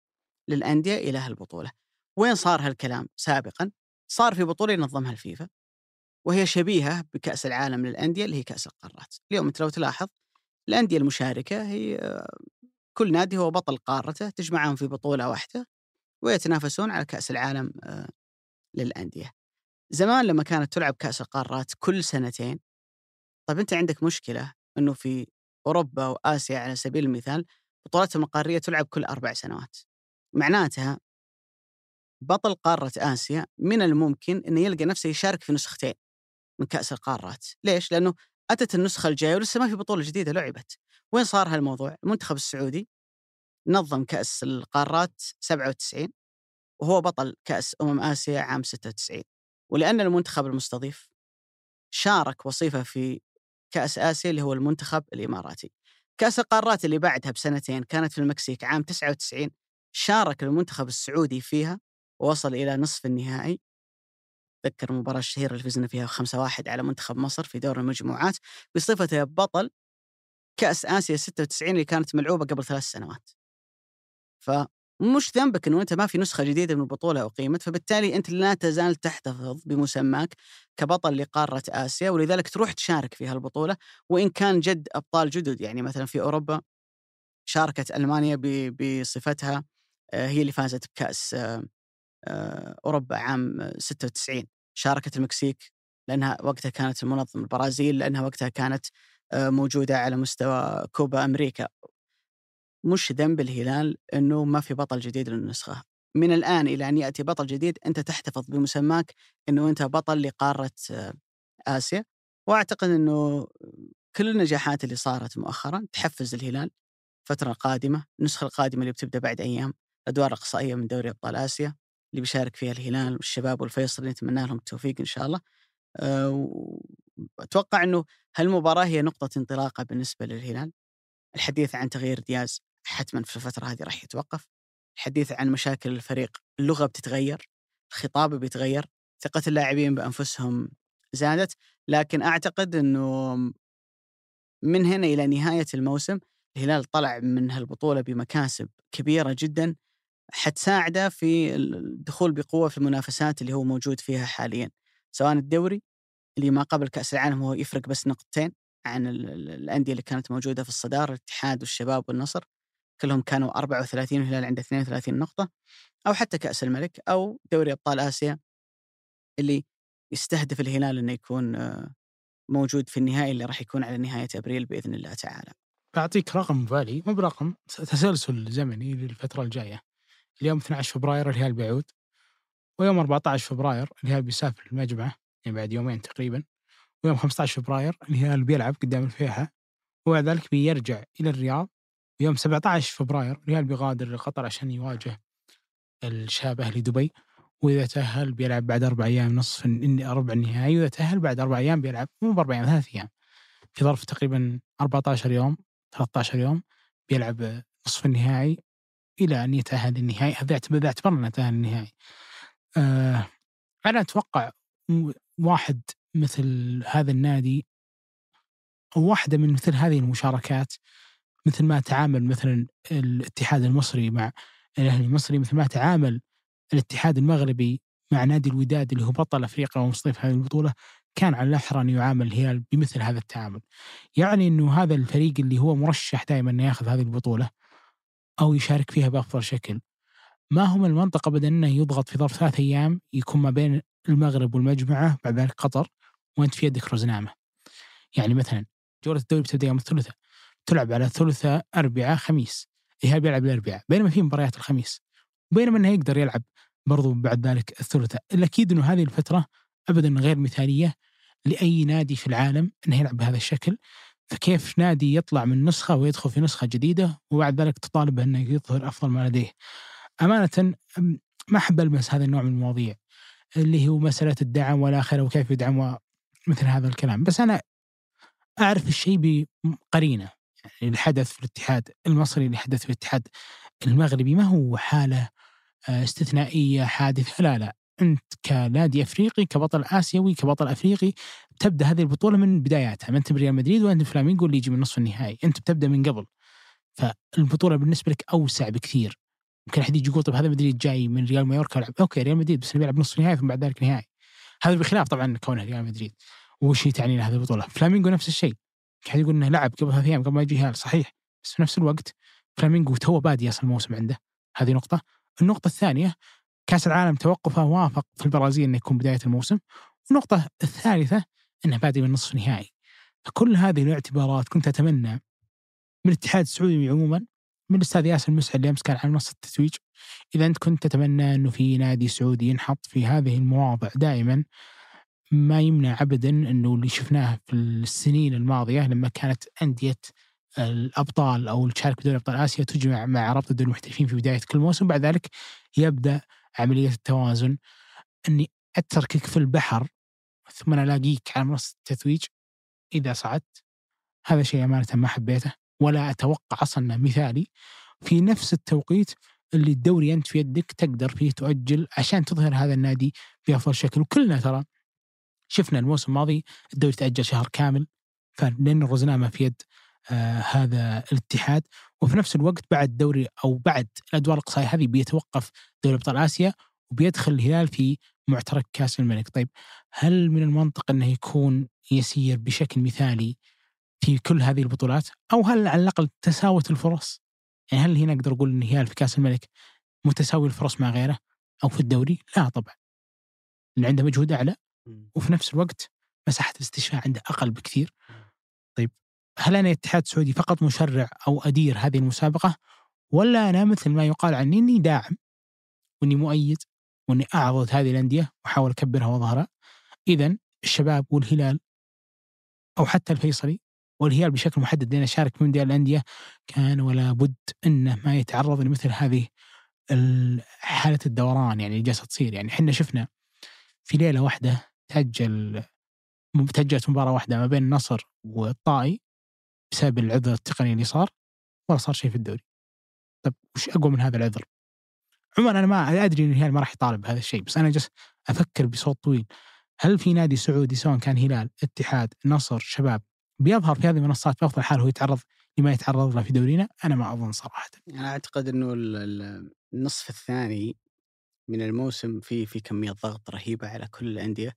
للأندية إلى هالبطولة. وين صار هالكلام؟ سابقا صار في بطولة ينظمها الفيفا وهي شبيهة بكأس العالم للأندية اللي هي كأس القارات. اليوم أنت لو تلاحظ الأندية المشاركة هي كل نادي هو بطل قارته تجمعهم في بطولة واحدة ويتنافسون على كأس العالم آه، للأندية. زمان لما كانت تلعب كأس القارات كل سنتين طيب أنت عندك مشكلة أنه في أوروبا وآسيا على سبيل المثال بطولاتهم القارية تلعب كل أربع سنوات. معناتها بطل قارة آسيا من الممكن أنه يلقى نفسه يشارك في نسختين من كأس القارات. ليش؟ لأنه أتت النسخة الجاية ولسه ما في بطولة جديدة لعبت. وين صار هالموضوع؟ المنتخب السعودي نظم كأس القارات 97 وهو بطل كأس أمم آسيا عام 96 ولأن المنتخب المستضيف شارك وصيفة في كأس آسيا اللي هو المنتخب الإماراتي. كأس القارات اللي بعدها بسنتين كانت في المكسيك عام 99 شارك المنتخب السعودي فيها ووصل إلى نصف النهائي. تذكر المباراة الشهيرة اللي فزنا فيها 5-1 على منتخب مصر في دور المجموعات بصفته بطل كأس آسيا 96 اللي كانت ملعوبة قبل ثلاث سنوات. فمش ذنبك إنه أنت ما في نسخة جديدة من البطولة أقيمت فبالتالي أنت لا تزال تحتفظ بمسماك كبطل لقارة آسيا ولذلك تروح تشارك في هالبطولة وإن كان جد أبطال جدد يعني مثلا في أوروبا شاركت ألمانيا بصفتها آه، هي اللي فازت بكأس آه، آه، أوروبا عام 96 شاركت المكسيك لأنها وقتها كانت المنظم البرازيل لأنها وقتها كانت موجودة على مستوى كوبا أمريكا. مش ذنب الهلال إنه ما في بطل جديد للنسخة. من الآن إلى أن يأتي بطل جديد أنت تحتفظ بمسماك إنه أنت بطل لقارة آسيا. وأعتقد إنه كل النجاحات اللي صارت مؤخرا تحفز الهلال. الفترة القادمة النسخة القادمة اللي بتبدأ بعد أيام الادوار الاقصائيه من دوري أبطال آسيا. اللي بيشارك فيها الهلال والشباب والفيصل نتمنى لهم التوفيق إن شاء الله. أتوقع إنه هالمباراة هي نقطة انطلاقة بالنسبة للهلال. الحديث عن تغيير دياز حتما في الفترة هذه راح يتوقف. الحديث عن مشاكل الفريق اللغة بتتغير الخطاب بيتغير ثقة اللاعبين بأنفسهم زادت. لكن أعتقد أنه من هنا إلى نهاية الموسم الهلال طلع من هالبطولة بمكاسب كبيرة جدا. حتساعده في الدخول بقوة في المنافسات اللي هو موجود فيها حاليا سواء الدوري اللي ما قبل كأس العالم هو يفرق بس نقطتين عن الأندية اللي كانت موجودة في الصدارة الاتحاد والشباب والنصر كلهم كانوا 34 والهلال عنده 32 نقطة أو حتى كأس الملك أو دوري أبطال آسيا اللي يستهدف الهلال أنه يكون آه، موجود في النهائي اللي راح يكون على نهاية أبريل بإذن الله تعالى. بعطيك رقم بالي مو برقم تسلسل زمني للفترة الجاية. اليوم 12 فبراير الهلال بيعود ويوم 14 فبراير الهلال بيسافر المجمع يعني بعد يومين تقريبا ويوم 15 فبراير الهلال بيلعب قدام الفيحة وبعد ذلك بيرجع إلى الرياض يوم 17 فبراير ريال بيغادر لقطر عشان يواجه الشاب أهلي دبي وإذا تأهل بيلعب بعد أربع أيام نصف ربع النهائي وإذا تأهل بعد أربع أيام بيلعب مو بأربع أيام ثلاث أيام في ظرف تقريبا 14 يوم 13 يوم بيلعب نصف النهائي إلى أن يتأهل للنهائي هذا إذا اعتبرنا تاهل للنهائي. آه أنا أتوقع واحد مثل هذا النادي أو واحدة من مثل هذه المشاركات مثل ما تعامل مثلا الاتحاد المصري مع الأهلي المصري مثل ما تعامل الاتحاد المغربي مع نادي الوداد اللي هو بطل أفريقيا ومستضيف هذه البطولة كان على الأحرى أن يعامل الهلال بمثل هذا التعامل. يعني إنه هذا الفريق اللي هو مرشح دائما إنه ياخذ هذه البطولة أو يشارك فيها بأفضل شكل. ما هو من المنطق ابدا إنه يضغط في ظرف ثلاث أيام يكون ما بين المغرب والمجمعه بعد ذلك قطر وأنت في يدك رزنامه. يعني مثلا جولة الدوري بتبدأ يوم الثلاثاء تلعب على ثلاثاء اربعاء خميس الهلال بيلعب الاربعاء بينما في مباريات الخميس بينما إنه يقدر يلعب برضو بعد ذلك الثلاثاء الأكيد إنه هذه الفترة ابدا غير مثالية لأي نادي في العالم إنه يلعب بهذا الشكل فكيف نادي يطلع من نسخة ويدخل في نسخة جديدة وبعد ذلك تطالب انه يظهر أفضل ما لديه. أمانة أم، ما أحب ألمس هذا النوع من المواضيع اللي هو مسألة الدعم والآخرة وكيف يدعم مثل هذا الكلام، بس أنا أعرف الشيء بقرينة. يعني الحدث في الاتحاد المصري اللي حدث في الاتحاد المغربي ما هو حالة آه، استثنائية حادثة؟ لا لا. أنت كنادي أفريقي كبطل آسيوي كبطل أفريقي تبدأ هذه البطولة من بداياتها. ما أنت بريال مدريد وانت فلامينغو اللي يجي من نصف النهائي. أنت بتبدأ من قبل. فالبطولة بالنسبة لك أوسع بكثير. يمكن أحد يجي يقول طب هذا مدريد جاي من ريال مايوركا يلعب. okay ريال مدريد بس بيلعب نصف نهائي ثم بعد ذلك نهائي. هذا بخلاف طبعا كونه ريال مدريد. وش تعني له هذه البطولة؟ فلامينغو نفس الشيء. احد يقول إنه لعب قبل ثلاث أيام قبل ما يجي هلال صحيح. بس في نفس الوقت فلامينغو تو بادي أصلا الموسم عنده. هذه نقطة. النقطة الثانية كاس العالم توقفه وافق في البرازيل إنه يكون بداية الموسم. النقطه الثالثة إنه بادي من نصف نهائي فكل هذه الاعتبارات كنت أتمنى من الاتحاد السعودي عموما من الأستاذ ياسر المسعد اللي أمس كان على منصة التتويج إذا أنت كنت تتمنى إنه في نادي سعودي ينحط في هذه المواضع دائما ما يمنع ابدا إنه اللي شفناه في السنين الماضية لما كانت أندية الأبطال أو اللي تشارك بدوري أبطال آسيا تجمع مع رابطة دوري المحترفين في بداية كل موسم بعد ذلك يبدأ عملية التوازن إني أتركك في البحر ثم أنا ألاقيك على منصة التتويج إذا صعدت. هذا شيء أمانة ما حبيته ولا أتوقع أصلا إنه مثالي. في نفس التوقيت اللي الدوري أنت في يدك تقدر فيه تؤجل عشان تظهر هذا النادي بأفضل شكل. وكلنا ترى شفنا الموسم الماضي الدوري تأجل شهر كامل فلان الرزنامه في يد. آه هذا الاتحاد وفي نفس الوقت بعد دوري أو بعد الأدوار الإقصائية هذه بيتوقف دوري أبطال آسيا وبيدخل الهلال في معترك كأس الملك، طيب هل من المنطق إنه يكون يسير بشكل مثالي في كل هذه البطولات؟ أو هل على الأقل تساوت الفرص؟ يعني هل هنا أقدر أقول إن الهلال في كأس الملك متساوي الفرص مع غيره؟ أو في الدوري؟ لا طبعا. اللي عنده مجهود أعلى وفي نفس الوقت مساحة الاستشفاء عنده أقل بكثير. طيب هل أنا اتحاد سعودي فقط مشرع أو أدير هذه المسابقة؟ ولا أنا مثل ما يقال عني إني داعم وإني مؤيد وإني اعضد هذه الأندية وأحاول أكبرها وأظهرها. اذا الشباب والهلال أو حتى الفيصلي والهلال بشكل محدد لأن شارك في مونديال الأندية كان ولا بد إنه ما يتعرض لمثل هذه ال- حاله الدوران يعني اللي جالسة تصير. يعني إحنا شفنا في ليلة واحدة تأجل تأجلت مباراة واحدة ما بين النصر والطائي. بسبب العذر التقني اللي صار ولا صار شيء في الدوري. طيب وش أقوى من هذا العذر؟ عموما أنا ما أدري ان الهلال ما راح يطالب بهذا الشيء بس أنا جالس أفكر بصوت طويل هل في نادي سعودي سواء كان هلال، اتحاد، نصر، شباب بيظهر في هذه المنصات بأفضل حال هو يتعرض لما يتعرض له في دورينا؟ أنا ما أظن صراحة. أنا أعتقد إنه ال- ال- النصف الثاني من الموسم في في كمية ضغط رهيبة على كل الأندية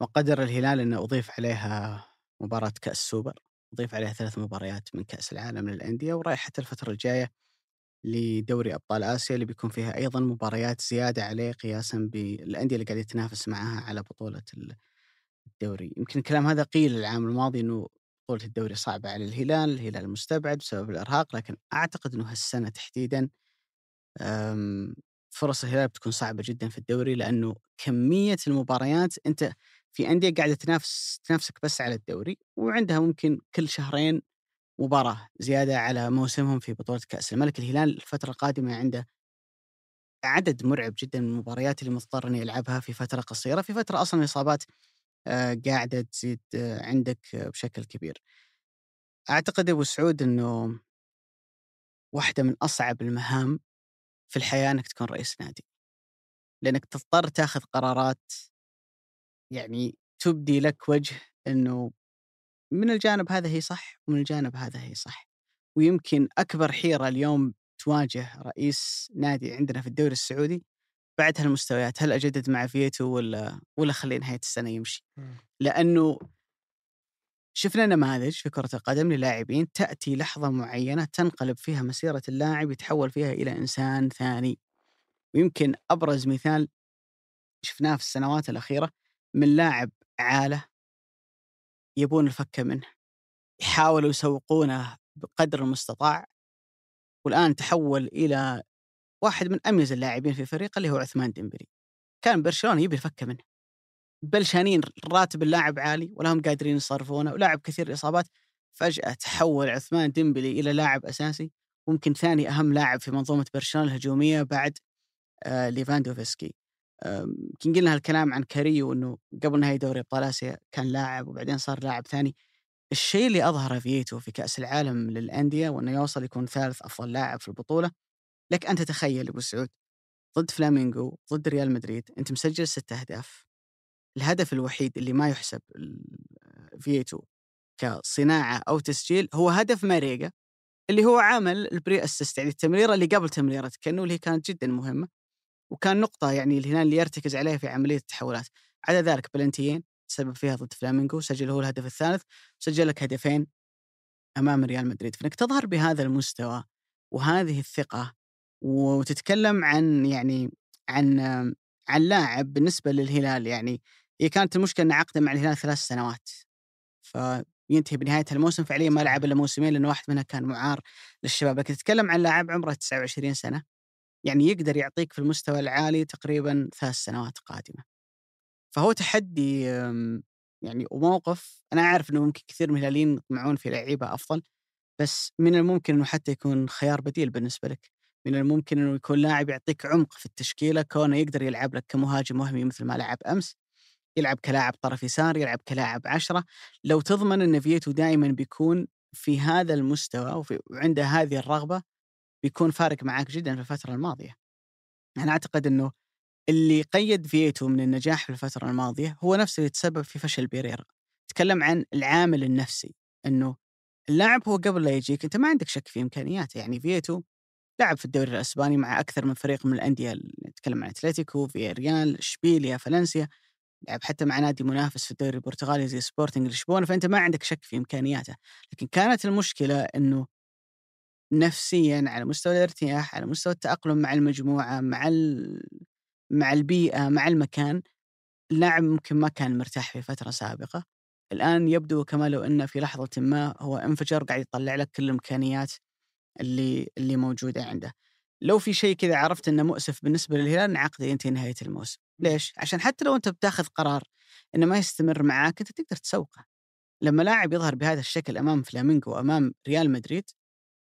وقدر الهلال إنه اضيف عليها مباراة كأس سوبر اضيف عليها ثلاث مباريات من كأس العالم للأندية ورايحة الفترة الجاية لدوري أبطال آسيا اللي بيكون فيها أيضا مباريات زيادة عليه قياسا بالأندية اللي قاعد يتنافس معها على بطولة ال- الدوري. يمكن الكلام هذا قيل العام الماضي إنه بطولة الدوري صعبة على الهلال الهلال مستبعد بسبب الإرهاق لكن أعتقد إنه هالسنة تحديدا أم، فرص الهلال بتكون صعبة جدا في الدوري لأنه كمية المباريات أنت في أندية قاعدة تنافس تنافسك بس على الدوري وعندها ممكن كل شهرين مباراة زيادة على موسمهم في بطولة كأس الملك. الهلال الفترة القادمة عنده عدد مرعب جدا من المباريات اللي مضطر إنه يلعبها في فترة قصيرة. في فترة أصلا الإصابات آه، قاعدة تزيد آه، عندك بشكل كبير. أعتقد أبو سعود إنه واحدة من أصعب المهام في الحياة إنك تكون رئيس نادي. لأنك تضطر تاخذ قرارات يعني تبدي لك وجه إنه من الجانب هذا هي صح ومن الجانب هذا هي صح. ويمكن أكبر حيرة اليوم تواجه رئيس نادي عندنا في الدوري السعودي بعد هالمستويات هل أجدد مع فيتو ولا ولا خليه نهاية السنة يمشي؟ لأنه شفنا نماذج في كرة القدم للاعبين تأتي لحظة معينة تنقلب فيها مسيرة اللاعب يتحول فيها إلى إنسان ثاني. ويمكن أبرز مثال شفناه في السنوات الأخيرة من لاعب عالة يبون الفكة منه يحاولوا يسوقونه بقدر المستطاع. والآن تحول إلى واحد من أميز اللاعبين في فريقه اللي هو عثمان ديمبلي. كان برشلونة يبي الفكة منه. بلشانين راتب اللاعب عالي ولا هم قادرين يصرفونه ولاعب كثير اصابات فجأة تحول عثمان ديمبلي إلى لاعب أساسي ممكن ثاني أهم لاعب في منظومة برشلونة الهجومية بعد آه ليفاندوفسكي. يمكن قلنا هالكلام عن كاريو إنه قبل نهاية دوري ابطال آسيا كان لاعب وبعدين صار لاعب ثاني. الشيء اللي أظهره فيتو في كأس العالم للأندية وإنه يوصل يكون ثالث أفضل لاعب في البطولة لك أن تتخيل أبو سعود ضد فلامينغو ضد ريال مدريد أنت مسجل ست أهداف. الهدف الوحيد اللي ما يحسب فيتو كصناعة أو تسجيل هو هدف ماريجا اللي هو عامل ال pre-assist يعني التمريرة اللي قبل تمريره كانو اللي هي كانت جدا مهمة. وكان نقطة يعني الهلال اللي يرتكز عليها في عملية التحولات. على ذلك بلنتيين تسبب فيها ضد فلامينغو سجل هو الهدف الثالث سجل لك هدفين أمام ريال مدريد. فإنك تظهر بهذا المستوى وهذه الثقة وتتكلم عن يعني عن عن لاعب بالنسبة للهلال يعني هي كانت المشكلة ان عقده مع الهلال ثلاث سنوات. فينتهي بنهاية الموسم فعليا ما لعب إلا موسمين لأنه واحد منها كان معار للشباب. لكن تتكلم عن لاعب عمره 29 سنة. يعني يقدر يعطيك في المستوى العالي تقريبا ثلاث سنوات قادمة. فهو تحدي يعني وموقف أنا أعرف إنه ممكن كثير من الهلاليين يطمعون في لعيبة أفضل بس من الممكن إنه حتى يكون خيار بديل بالنسبة لك. من الممكن إنه يكون لاعب يعطيك عمق في التشكيلة كونه يقدر يلعب لك كمهاجم وهمي مثل ما لعب أمس يلعب كلاعب طرف يسار يلعب كلاعب عشرة. لو تضمن إن فيتو دائما بيكون في هذا المستوى وعنده هذه الرغبة بيكون فارق معاك جدا في الفترة الماضية. أنا أعتقد إنه اللي قيد فيتو من النجاح في الفترة الماضية هو نفسه اللي تسبب في فشل بيريرا. تكلم عن العامل النفسي إنه اللاعب هو قبل لا يجيك أنت ما عندك شك في إمكانياته يعني فيتو لعب في الدوري الأسباني مع أكثر من فريق من الأندية نتكلم عن أتلتيكو في ريال إشبيليا فالنسيا لعب حتى مع نادي منافس في الدوري البرتغالي زي سبورتنج لشبونة فأنت ما عندك شك في إمكانياته لكن كانت المشكلة إنه نفسيا على مستوى الارتياح على مستوى التأقلم مع المجموعة مع مع البيئة مع المكان. اللاعب ممكن ما كان مرتاح في فترة سابقة. الآن يبدو كما لو إنه في لحظة ما هو انفجر قاعد يطلع لك كل الإمكانيات اللي اللي موجودة عنده. لو في شيء كذا عرفت إنه مؤسف بالنسبة للهلال عقده ينتهي نهاية الموسم. ليش؟ عشان حتى لو أنت بتاخذ قرار إنه ما يستمر معاك أنت تقدر تسوقه. لما لاعب يظهر بهذا الشكل أمام فلامينغو وأمام ريال مدريد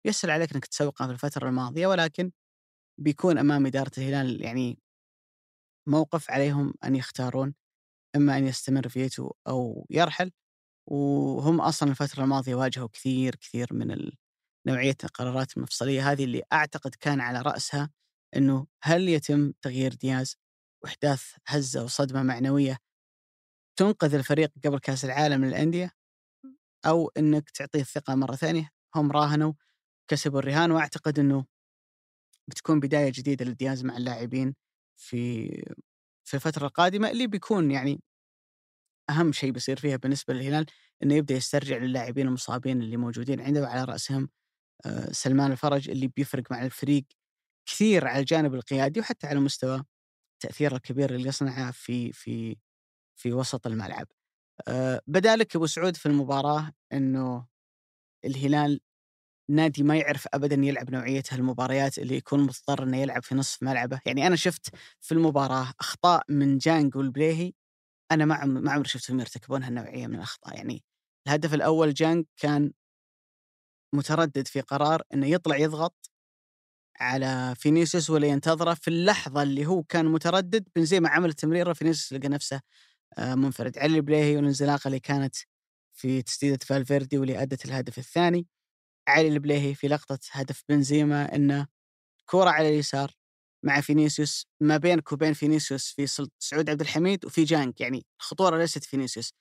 يسهل عليك إنك تسوقه في الفترة الماضية ولكن بيكون أمام إدارة الهلال يعني موقف عليهم أن يختارون إما أن يستمر فيتو أو يرحل وهم أصلا الفترة الماضية واجهوا كثير كثير من نوعية القرارات المفصلية هذه اللي أعتقد كان على رأسها إنه هل يتم تغيير دياز وإحداث هزة وصدمة معنوية تنقذ الفريق قبل كأس العالم للأندية؟ أو إنك تعطيه الثقة مرة ثانية؟ هم راهنوا كسبوا الرهان وأعتقد إنه بتكون بداية جديدة لدياز مع اللاعبين في في الفترة القادمة اللي بيكون يعني أهم شيء بيصير فيها بالنسبة للهلال إنه يبدأ يسترجع للاعبين المصابين اللي موجودين عنده وعلى رأسهم آه، سلمان الفرج اللي بيفرق مع الفريق كثير على الجانب القيادي وحتى على مستوى التاثير الكبير اللي يصنعه في في في وسط الملعب. أه بدا لك أبو سعود في المباراة إنه الهلال نادي ما يعرف ابدا يلعب نوعية هالمباريات اللي يكون مضطر إنه يلعب في نصف ملعبه، يعني أنا شفت في المباراة أخطاء من جانج والبليهي أنا ما ما عمري شفتهم يرتكبون هالنوعية من الأخطاء، يعني الهدف الأول جانج كان متردد في قرار إنه يطلع يضغط على فينيسيوس ولا ينتظره في اللحظة اللي هو كان متردد بنزيما عمل التمريره فينيسيوس لقى نفسه آه، منفرد. علي البليهي والانزلاقة اللي كانت في تسديدة فالفيردي واللي أدت الهدف الثاني. علي البليهي في لقطة هدف بنزيما إنه كوره على اليسار مع فينيسيوس ما بينك وبين فينيسيوس في سعود عبد الحميد وفي جانك يعني الخطورة ليست فينيسيوس.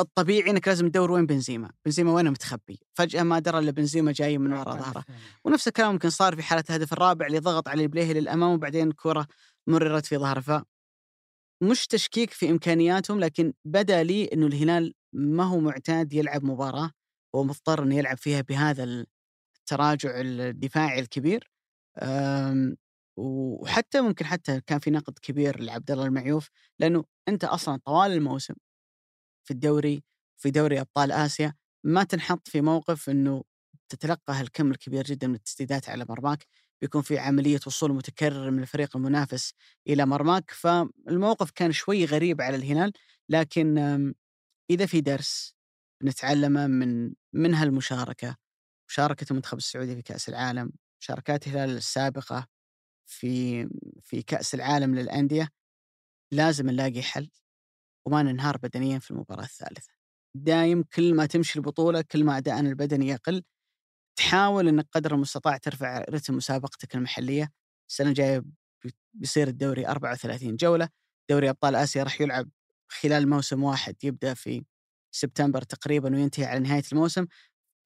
الطبيعي انك لازم تدور وين بنزيما بنزيما وين متخبي؟ فجأة ما درى إلا بنزيما جاي من وراء ظهره. ونفس الكلام يمكن صار في حالة الهدف الرابع اللي ضغط على البليهي للأمام وبعدين الكره مررت في ظهره. ف مش تشكيك في إمكانياتهم لكن بدا لي إنه الهلال ما هو معتاد يلعب مباراة. هو مضطر إنه يلعب فيها بهذا التراجع الدفاعي الكبير. أم، وحتى ممكن حتى كان في نقد كبير لعبد الله المعيوف لأنه أنت أصلا طوال الموسم في الدوري في دوري أبطال آسيا ما تنحط في موقف إنه تتلقى هالكم الكبير جدا من التسديدات على مرماك بيكون في عملية وصول متكرر من الفريق المنافس إلى مرماك. فالموقف كان شوي غريب على الهلال لكن أم، إذا في درس نتعلمه من من هالمشاركة. مشاركة المنتخب السعودي في كأس العالم مشاركات الهلال السابقة في في كأس العالم للأندية لازم نلاقي حل وما ننهار بدنيا في المباراة الثالثة. دايم كل ما تمشي البطولة كل ما ادائنا البدني يقل تحاول إنك قدر المستطاع ترفع رتم مسابقتك المحلية. السنة الجاية بي- بيصير الدوري 34 جولة. دوري أبطال آسيا راح يلعب خلال موسم واحد يبدأ في سبتمبر تقريبا وينتهي على نهاية الموسم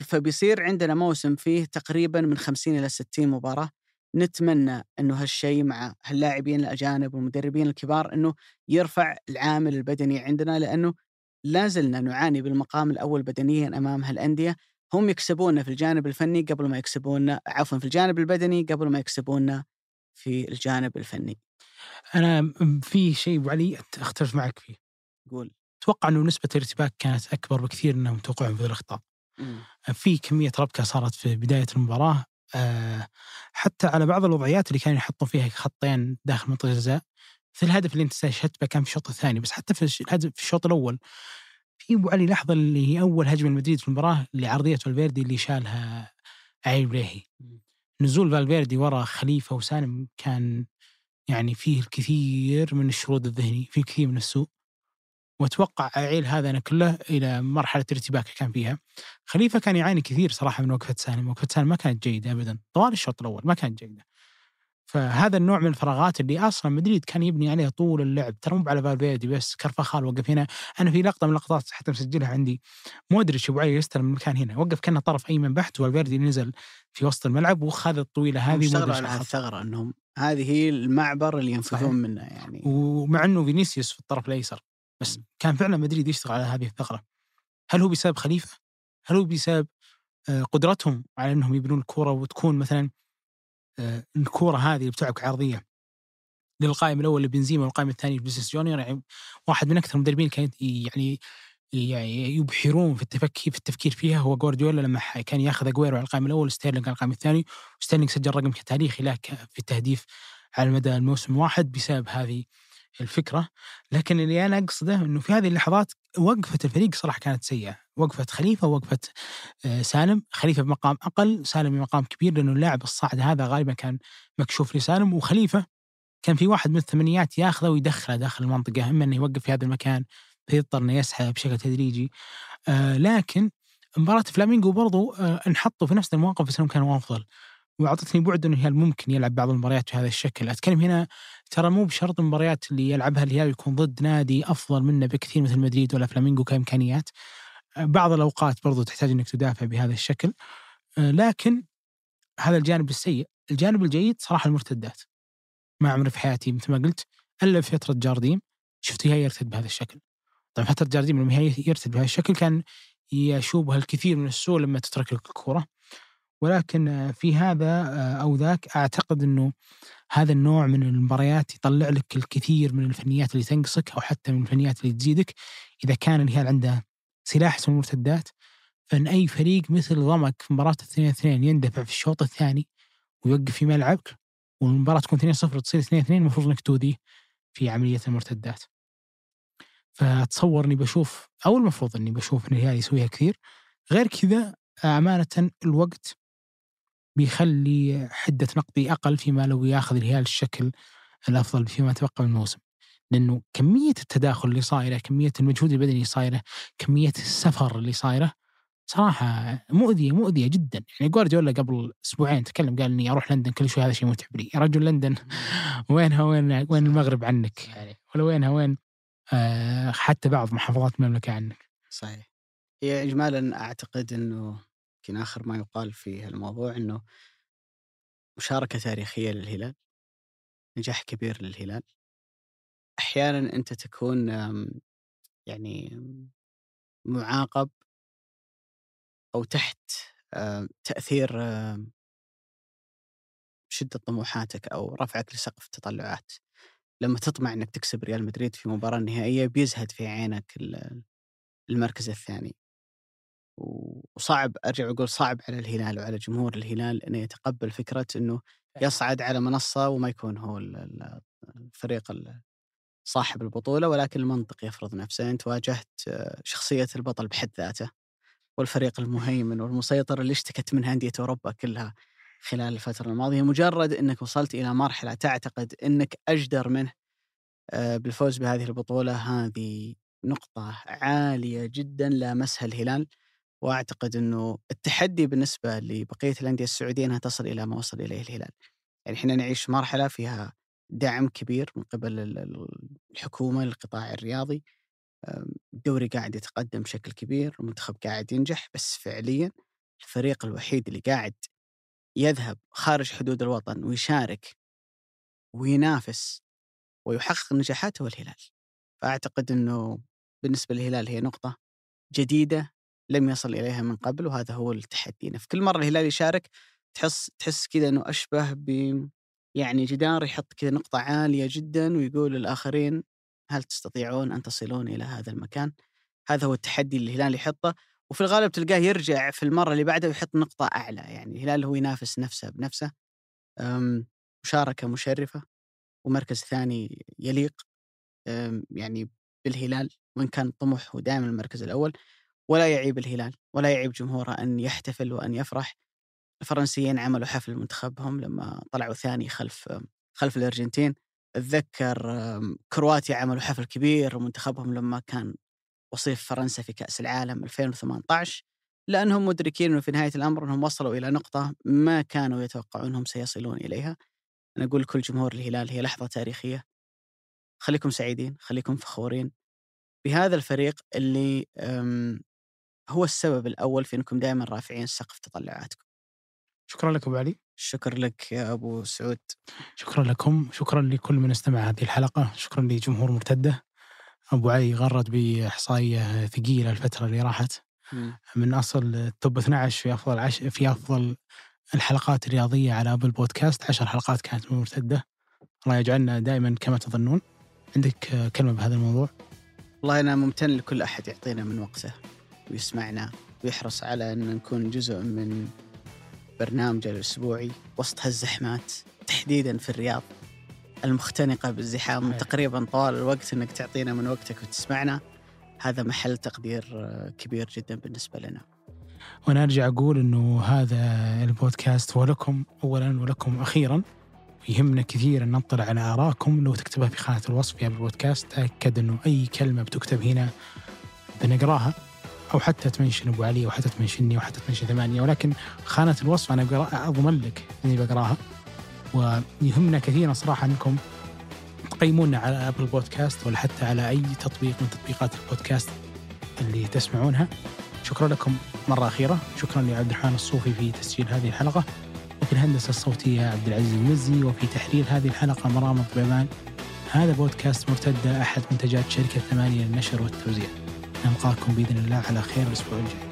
فبيصير عندنا موسم فيه تقريبا من 50 إلى 60 مباراة. نتمنى إنه هالشيء مع هاللاعبين الأجانب والمدربين الكبار إنه يرفع العامل البدني عندنا لأنه لا زلنا نعاني بالمقام الأول بدنيا أمام هالأندية. هم يكسبونا في الجانب الفني قبل ما يكسبونا عفوا في الجانب البدني قبل ما يكسبونا في الجانب الفني. أنا في شيء ابو علي أختلف معك فيه. قول. أتوقع إنه نسبة الارتباك كانت أكبر بكثير إنهم توقعون في الأخطاء. في كمية ربكة صارت في بداية المباراة آه، حتى على بعض الوضعيات اللي كانوا يحطون فيها خطين داخل منطقة الجزاء مثل الهدف اللي أنت استشهدت به كان في الشوط الثاني بس حتى في الهدف في الشوط الأول في أبو علي لحظة اللي هي أول هجمة لمدريد في المباراة اللي عرضيه فالفيردي اللي شالها علي البليهي نزول فالفيردي ورا خليفة وسالم كان يعني فيه الكثير من الشرود الذهني فيه الكثير من السوء. واتوقع أحيل هذا أنا كله إلى مرحلة ارتباك كان فيها. خليفة كان يعاني كثير صراحة من وقفة سالم. وقفة سالم ما كانت جيدة ابدا. طوال الشوط الأول ما كانت جيدة. فهذا النوع من الفراغات اللي أصلا مدريد كان يبني عليها طول اللعب. ترى مو على فالفيردي بس كرفخال وقف هنا. أنا في لقطة من اللقطات حتى مسجلها عندي. مودريتش ابو علي يستلم المكان هنا. وقف كأنه طرف ايمن بحت وفالفيردي نزل في وسط الملعب وخذ الطويلة هذه مودريتش على أخذ. هالثغره أنهم هذه هي المعبر اللي ينفذون. منه يعني. ومع إنه فينيسيوس في الطرف الأيسر. بس كان فعلا مدريد يشتغل على هذه الثغرة. هل هو بسبب خليفة؟ هل هو بسبب آه، قدرتهم على إنهم يبنون الكورة وتكون مثلا آه، الكورة هذه اللي بتلعب عرضية؟ للقائم الأول لبنزيما والقائم الثاني لفينيسيوس جونيور يعني واحد من أكثر المدربين كان يعني يعني يبحرون في التفكير في التفكير فيها هو جوارديولا لما كان ياخذ أجويرو على القائم الأول ستيرلينج على القائم الثاني. وستيرلينج سجل رقم تاريخي له في التهديف على مدى الموسم واحد بسبب هذه الفكرة لكن اللي أنا أقصده إنه في هذه اللحظات وقفة الفريق صراحة كانت سيئة. وقفة خليفة ووقفه آه، سالم. خليفة بمقام أقل سالم بمقام كبير لأنه اللاعب الصاعد هذا غالبا كان مكشوف لسالم. وخليفة كان في واحد من الثمانيات ياخذه ويدخله داخل المنطقة إما إنه يوقف في هذا المكان فيضطر إنه يسحب بشكل تدريجي. آه لكن مباراة فلامينغو برضو آه انحطوا في نفس المواقف بس إنهم كانوا أفضل. وأعطتني بعد إنه الهلال ممكن يلعب بعض المباريات بهذا الشكل، أتكلم هنا ترى مو بشرط المباريات اللي يلعبها الهلال يكون ضد نادي أفضل منه بكثير مثل مدريد ولا فلامينغو كإمكانيات. آه، بعض الأوقات برضو تحتاج إنك تدافع بهذا الشكل. آه، لكن هذا الجانب السيء، الجانب الجيد صراحة المرتدات. ما عمري في حياتي مثل ما قلت إلا في فترة جارديم شفت هي يرتد بهذا الشكل. طبعا فترة جارديم لما هي يرتد بهذا الشكل كان يشوبها الكثير من السوء لما تترك لك الكرة. ولكن آه، في هذا آه، أو ذاك أعتقد إنه هذا النوع من المباريات يطلع لك الكثير من الفنيات اللي تنقصك أو حتى من الفنيات اللي تزيدك إذا كان الهلال عنده سلاح اسمه المرتدات فإن أي فريق مثل ضمك في مباراة 2 2 يندفع في الشوط الثاني ويوقف في ملعبك والمباراة تكون 2 0 تصير 2 2 المفروض إنك تؤذيه في عملية المرتدات. فاتصور اني بشوف أو المفروض إني بشوف إن الهلال يسويها كثير غير كذا أمانة الوقت بيخلي حدة نقدي أقل فيما لو ياخذ الهلال الشكل الأفضل فيما تبقى من الموسم. لأنه كمية التداخل اللي صايرة كمية المجهود البدني اللي صايرة كمية السفر اللي صايرة صراحة مؤذية مؤذية جدا. يعني جوارديولا قبل أسبوعين تكلم قال إني أروح لندن كل شوي هذا شيء متعب لي. يا رجل لندن وينها وين وين المغرب عنك؟ صحيح. ولا وينها وين؟ آه حتى بعض محافظات المملكة عنك. صحيح. هي اجمالا أعتقد إنه يمكن آخر ما يقال في الموضوع إنه مشاركة تاريخية للهلال نجاح كبير للهلال. أحيانا أنت تكون يعني معاقب أو تحت آم، شدة طموحاتك أو رفعك لسقف التطلعات. لما تطمع إنك تكسب ريال مدريد في مباراة نهائية بيزهد في عينك ال- المركز الثاني. وصعب أرجع وأقول صعب على الهلال وعلى جمهور الهلال إنه يتقبل فكرة إنه يصعد على منصة وما يكون هو ال- ال- الفريق ال- صاحب البطولة ولكن المنطق يفرض نفسه. أنت واجهت شخصية البطل بحد ذاته والفريق المهيمن والمسيطر اللي اشتكت منها أندية أوروبا كلها خلال الفترة الماضية. مجرد إنك وصلت إلى مرحلة تعتقد إنك أجدر منه آه، بالفوز بهذه البطولة هذه نقطة عالية جدا لامسها الهلال. وأعتقد إنه التحدي بالنسبة لبقية الأندية السعودية إنها تصل إلى ما وصل إليه الهلال. يعني إحنا نعيش مرحلة فيها دعم كبير من قبل ال- ال- الحكومة للقطاع الرياضي. الدوري قاعد يتقدم بشكل كبير، المنتخب قاعد ينجح بس فعليا الفريق الوحيد اللي قاعد يذهب خارج حدود الوطن ويشارك وينافس ويحقق نجاحات هو الهلال. فأعتقد إنه بالنسبة للهلال هي نقطة جديدة لم يصل إليها من قبل وهذا هو التحدي. في كل مرة الهلال يشارك تحس تحس كذا إنه أشبه ب يعني جدار يحط كذا نقطة عالية جدا ويقول للآخرين هل تستطيعون أن تصلون إلى هذا المكان؟ هذا هو التحدي اللي الهلال يحطه. وفي الغالب تلقاه يرجع في المرة اللي بعدها ويحط نقطة أعلى. يعني الهلال هو ينافس نفسه بنفسه مشاركة مشرفة ومركز ثاني يليق يعني بالهلال وإن كان طموحه دائما المركز الأول. ولا يعيب الهلال ولا يعيب جمهوره أن يحتفل وأن يفرح. الفرنسيين عملوا حفل منتخبهم لما طلعوا ثاني خلف خلف الأرجنتين. أتذكر أم، كرواتيا عملوا حفل كبير منتخبهم لما كان وصيف فرنسا في كأس العالم 2018 لأنهم مدركين انه في نهاية الأمر أنهم وصلوا إلى نقطة ما كانوا يتوقعون أنهم سيصلون إليها. أنا أقول لكل جمهور الهلال هي لحظة تاريخية. خليكم سعيدين خليكم فخورين. بهذا الفريق اللي هو السبب الأول في إنكم دائما رافعين سقف تطلعاتكم. شكرا لك أبو علي. شكر لك يا أبو سعود. شكرا لكم شكرا لكل من استمع هذه الحلقة شكرا لجمهور مرتدة. أبو علي غرد بإحصائية ثقيلة الفترة اللي راحت. من أصل توب 12 في أفضل عش... في أفضل الحلقات الرياضية على أبل بودكاست. 10 حلقات كانت من مرتدة. الله يجعلنا دائما كما تظنون. عندك كلمة بهذا الموضوع؟ والله أنا ممتن لكل أحد يعطينا من وقته. ويسمعنا ويحرص على أن نكون جزء من برنامجه الأسبوعي وسط هالزحمات تحديدا في الرياض المختنقة بالزحام صحيح. تقريبا طوال الوقت إنك تعطينا من وقتك وتسمعنا هذا محل تقدير آه، كبير جدا بالنسبة لنا. وأنا أرجع أقول إنه هذا البودكاست هو لكم اولا ولكم أخيرا يهمنا كثير أن نطلع على ارائكم لو تكتبها في خانة الوصف في البودكاست تاكد إنه أي كلمة بتكتب هنا بنقراها أو حتى تمنشن ابو علي أو حتى تمنشني أو حتى تمنشن ثمانية. ولكن خانة الوصف أنا اضمن لك إني بقرأها. ويهمنا كثيرا صراحة أنكم تقيمونا على ابل بودكاست ولا حتى على أي تطبيق من تطبيقات البودكاست اللي تسمعونها. شكرا لكم مرة أخيرة. شكرا لعبد الرحمن الصوفي في تسجيل هذه الحلقة. وفي الهندسة الصوتية عبد العزيز المزي. وفي تحرير هذه الحلقة مرام الضبيبان هذا بودكاست مرتدة أحد منتجات شركة ثمانية للنشر والتوزيع. نلقاكم بإذن الله على خير الأسبوع الجاي.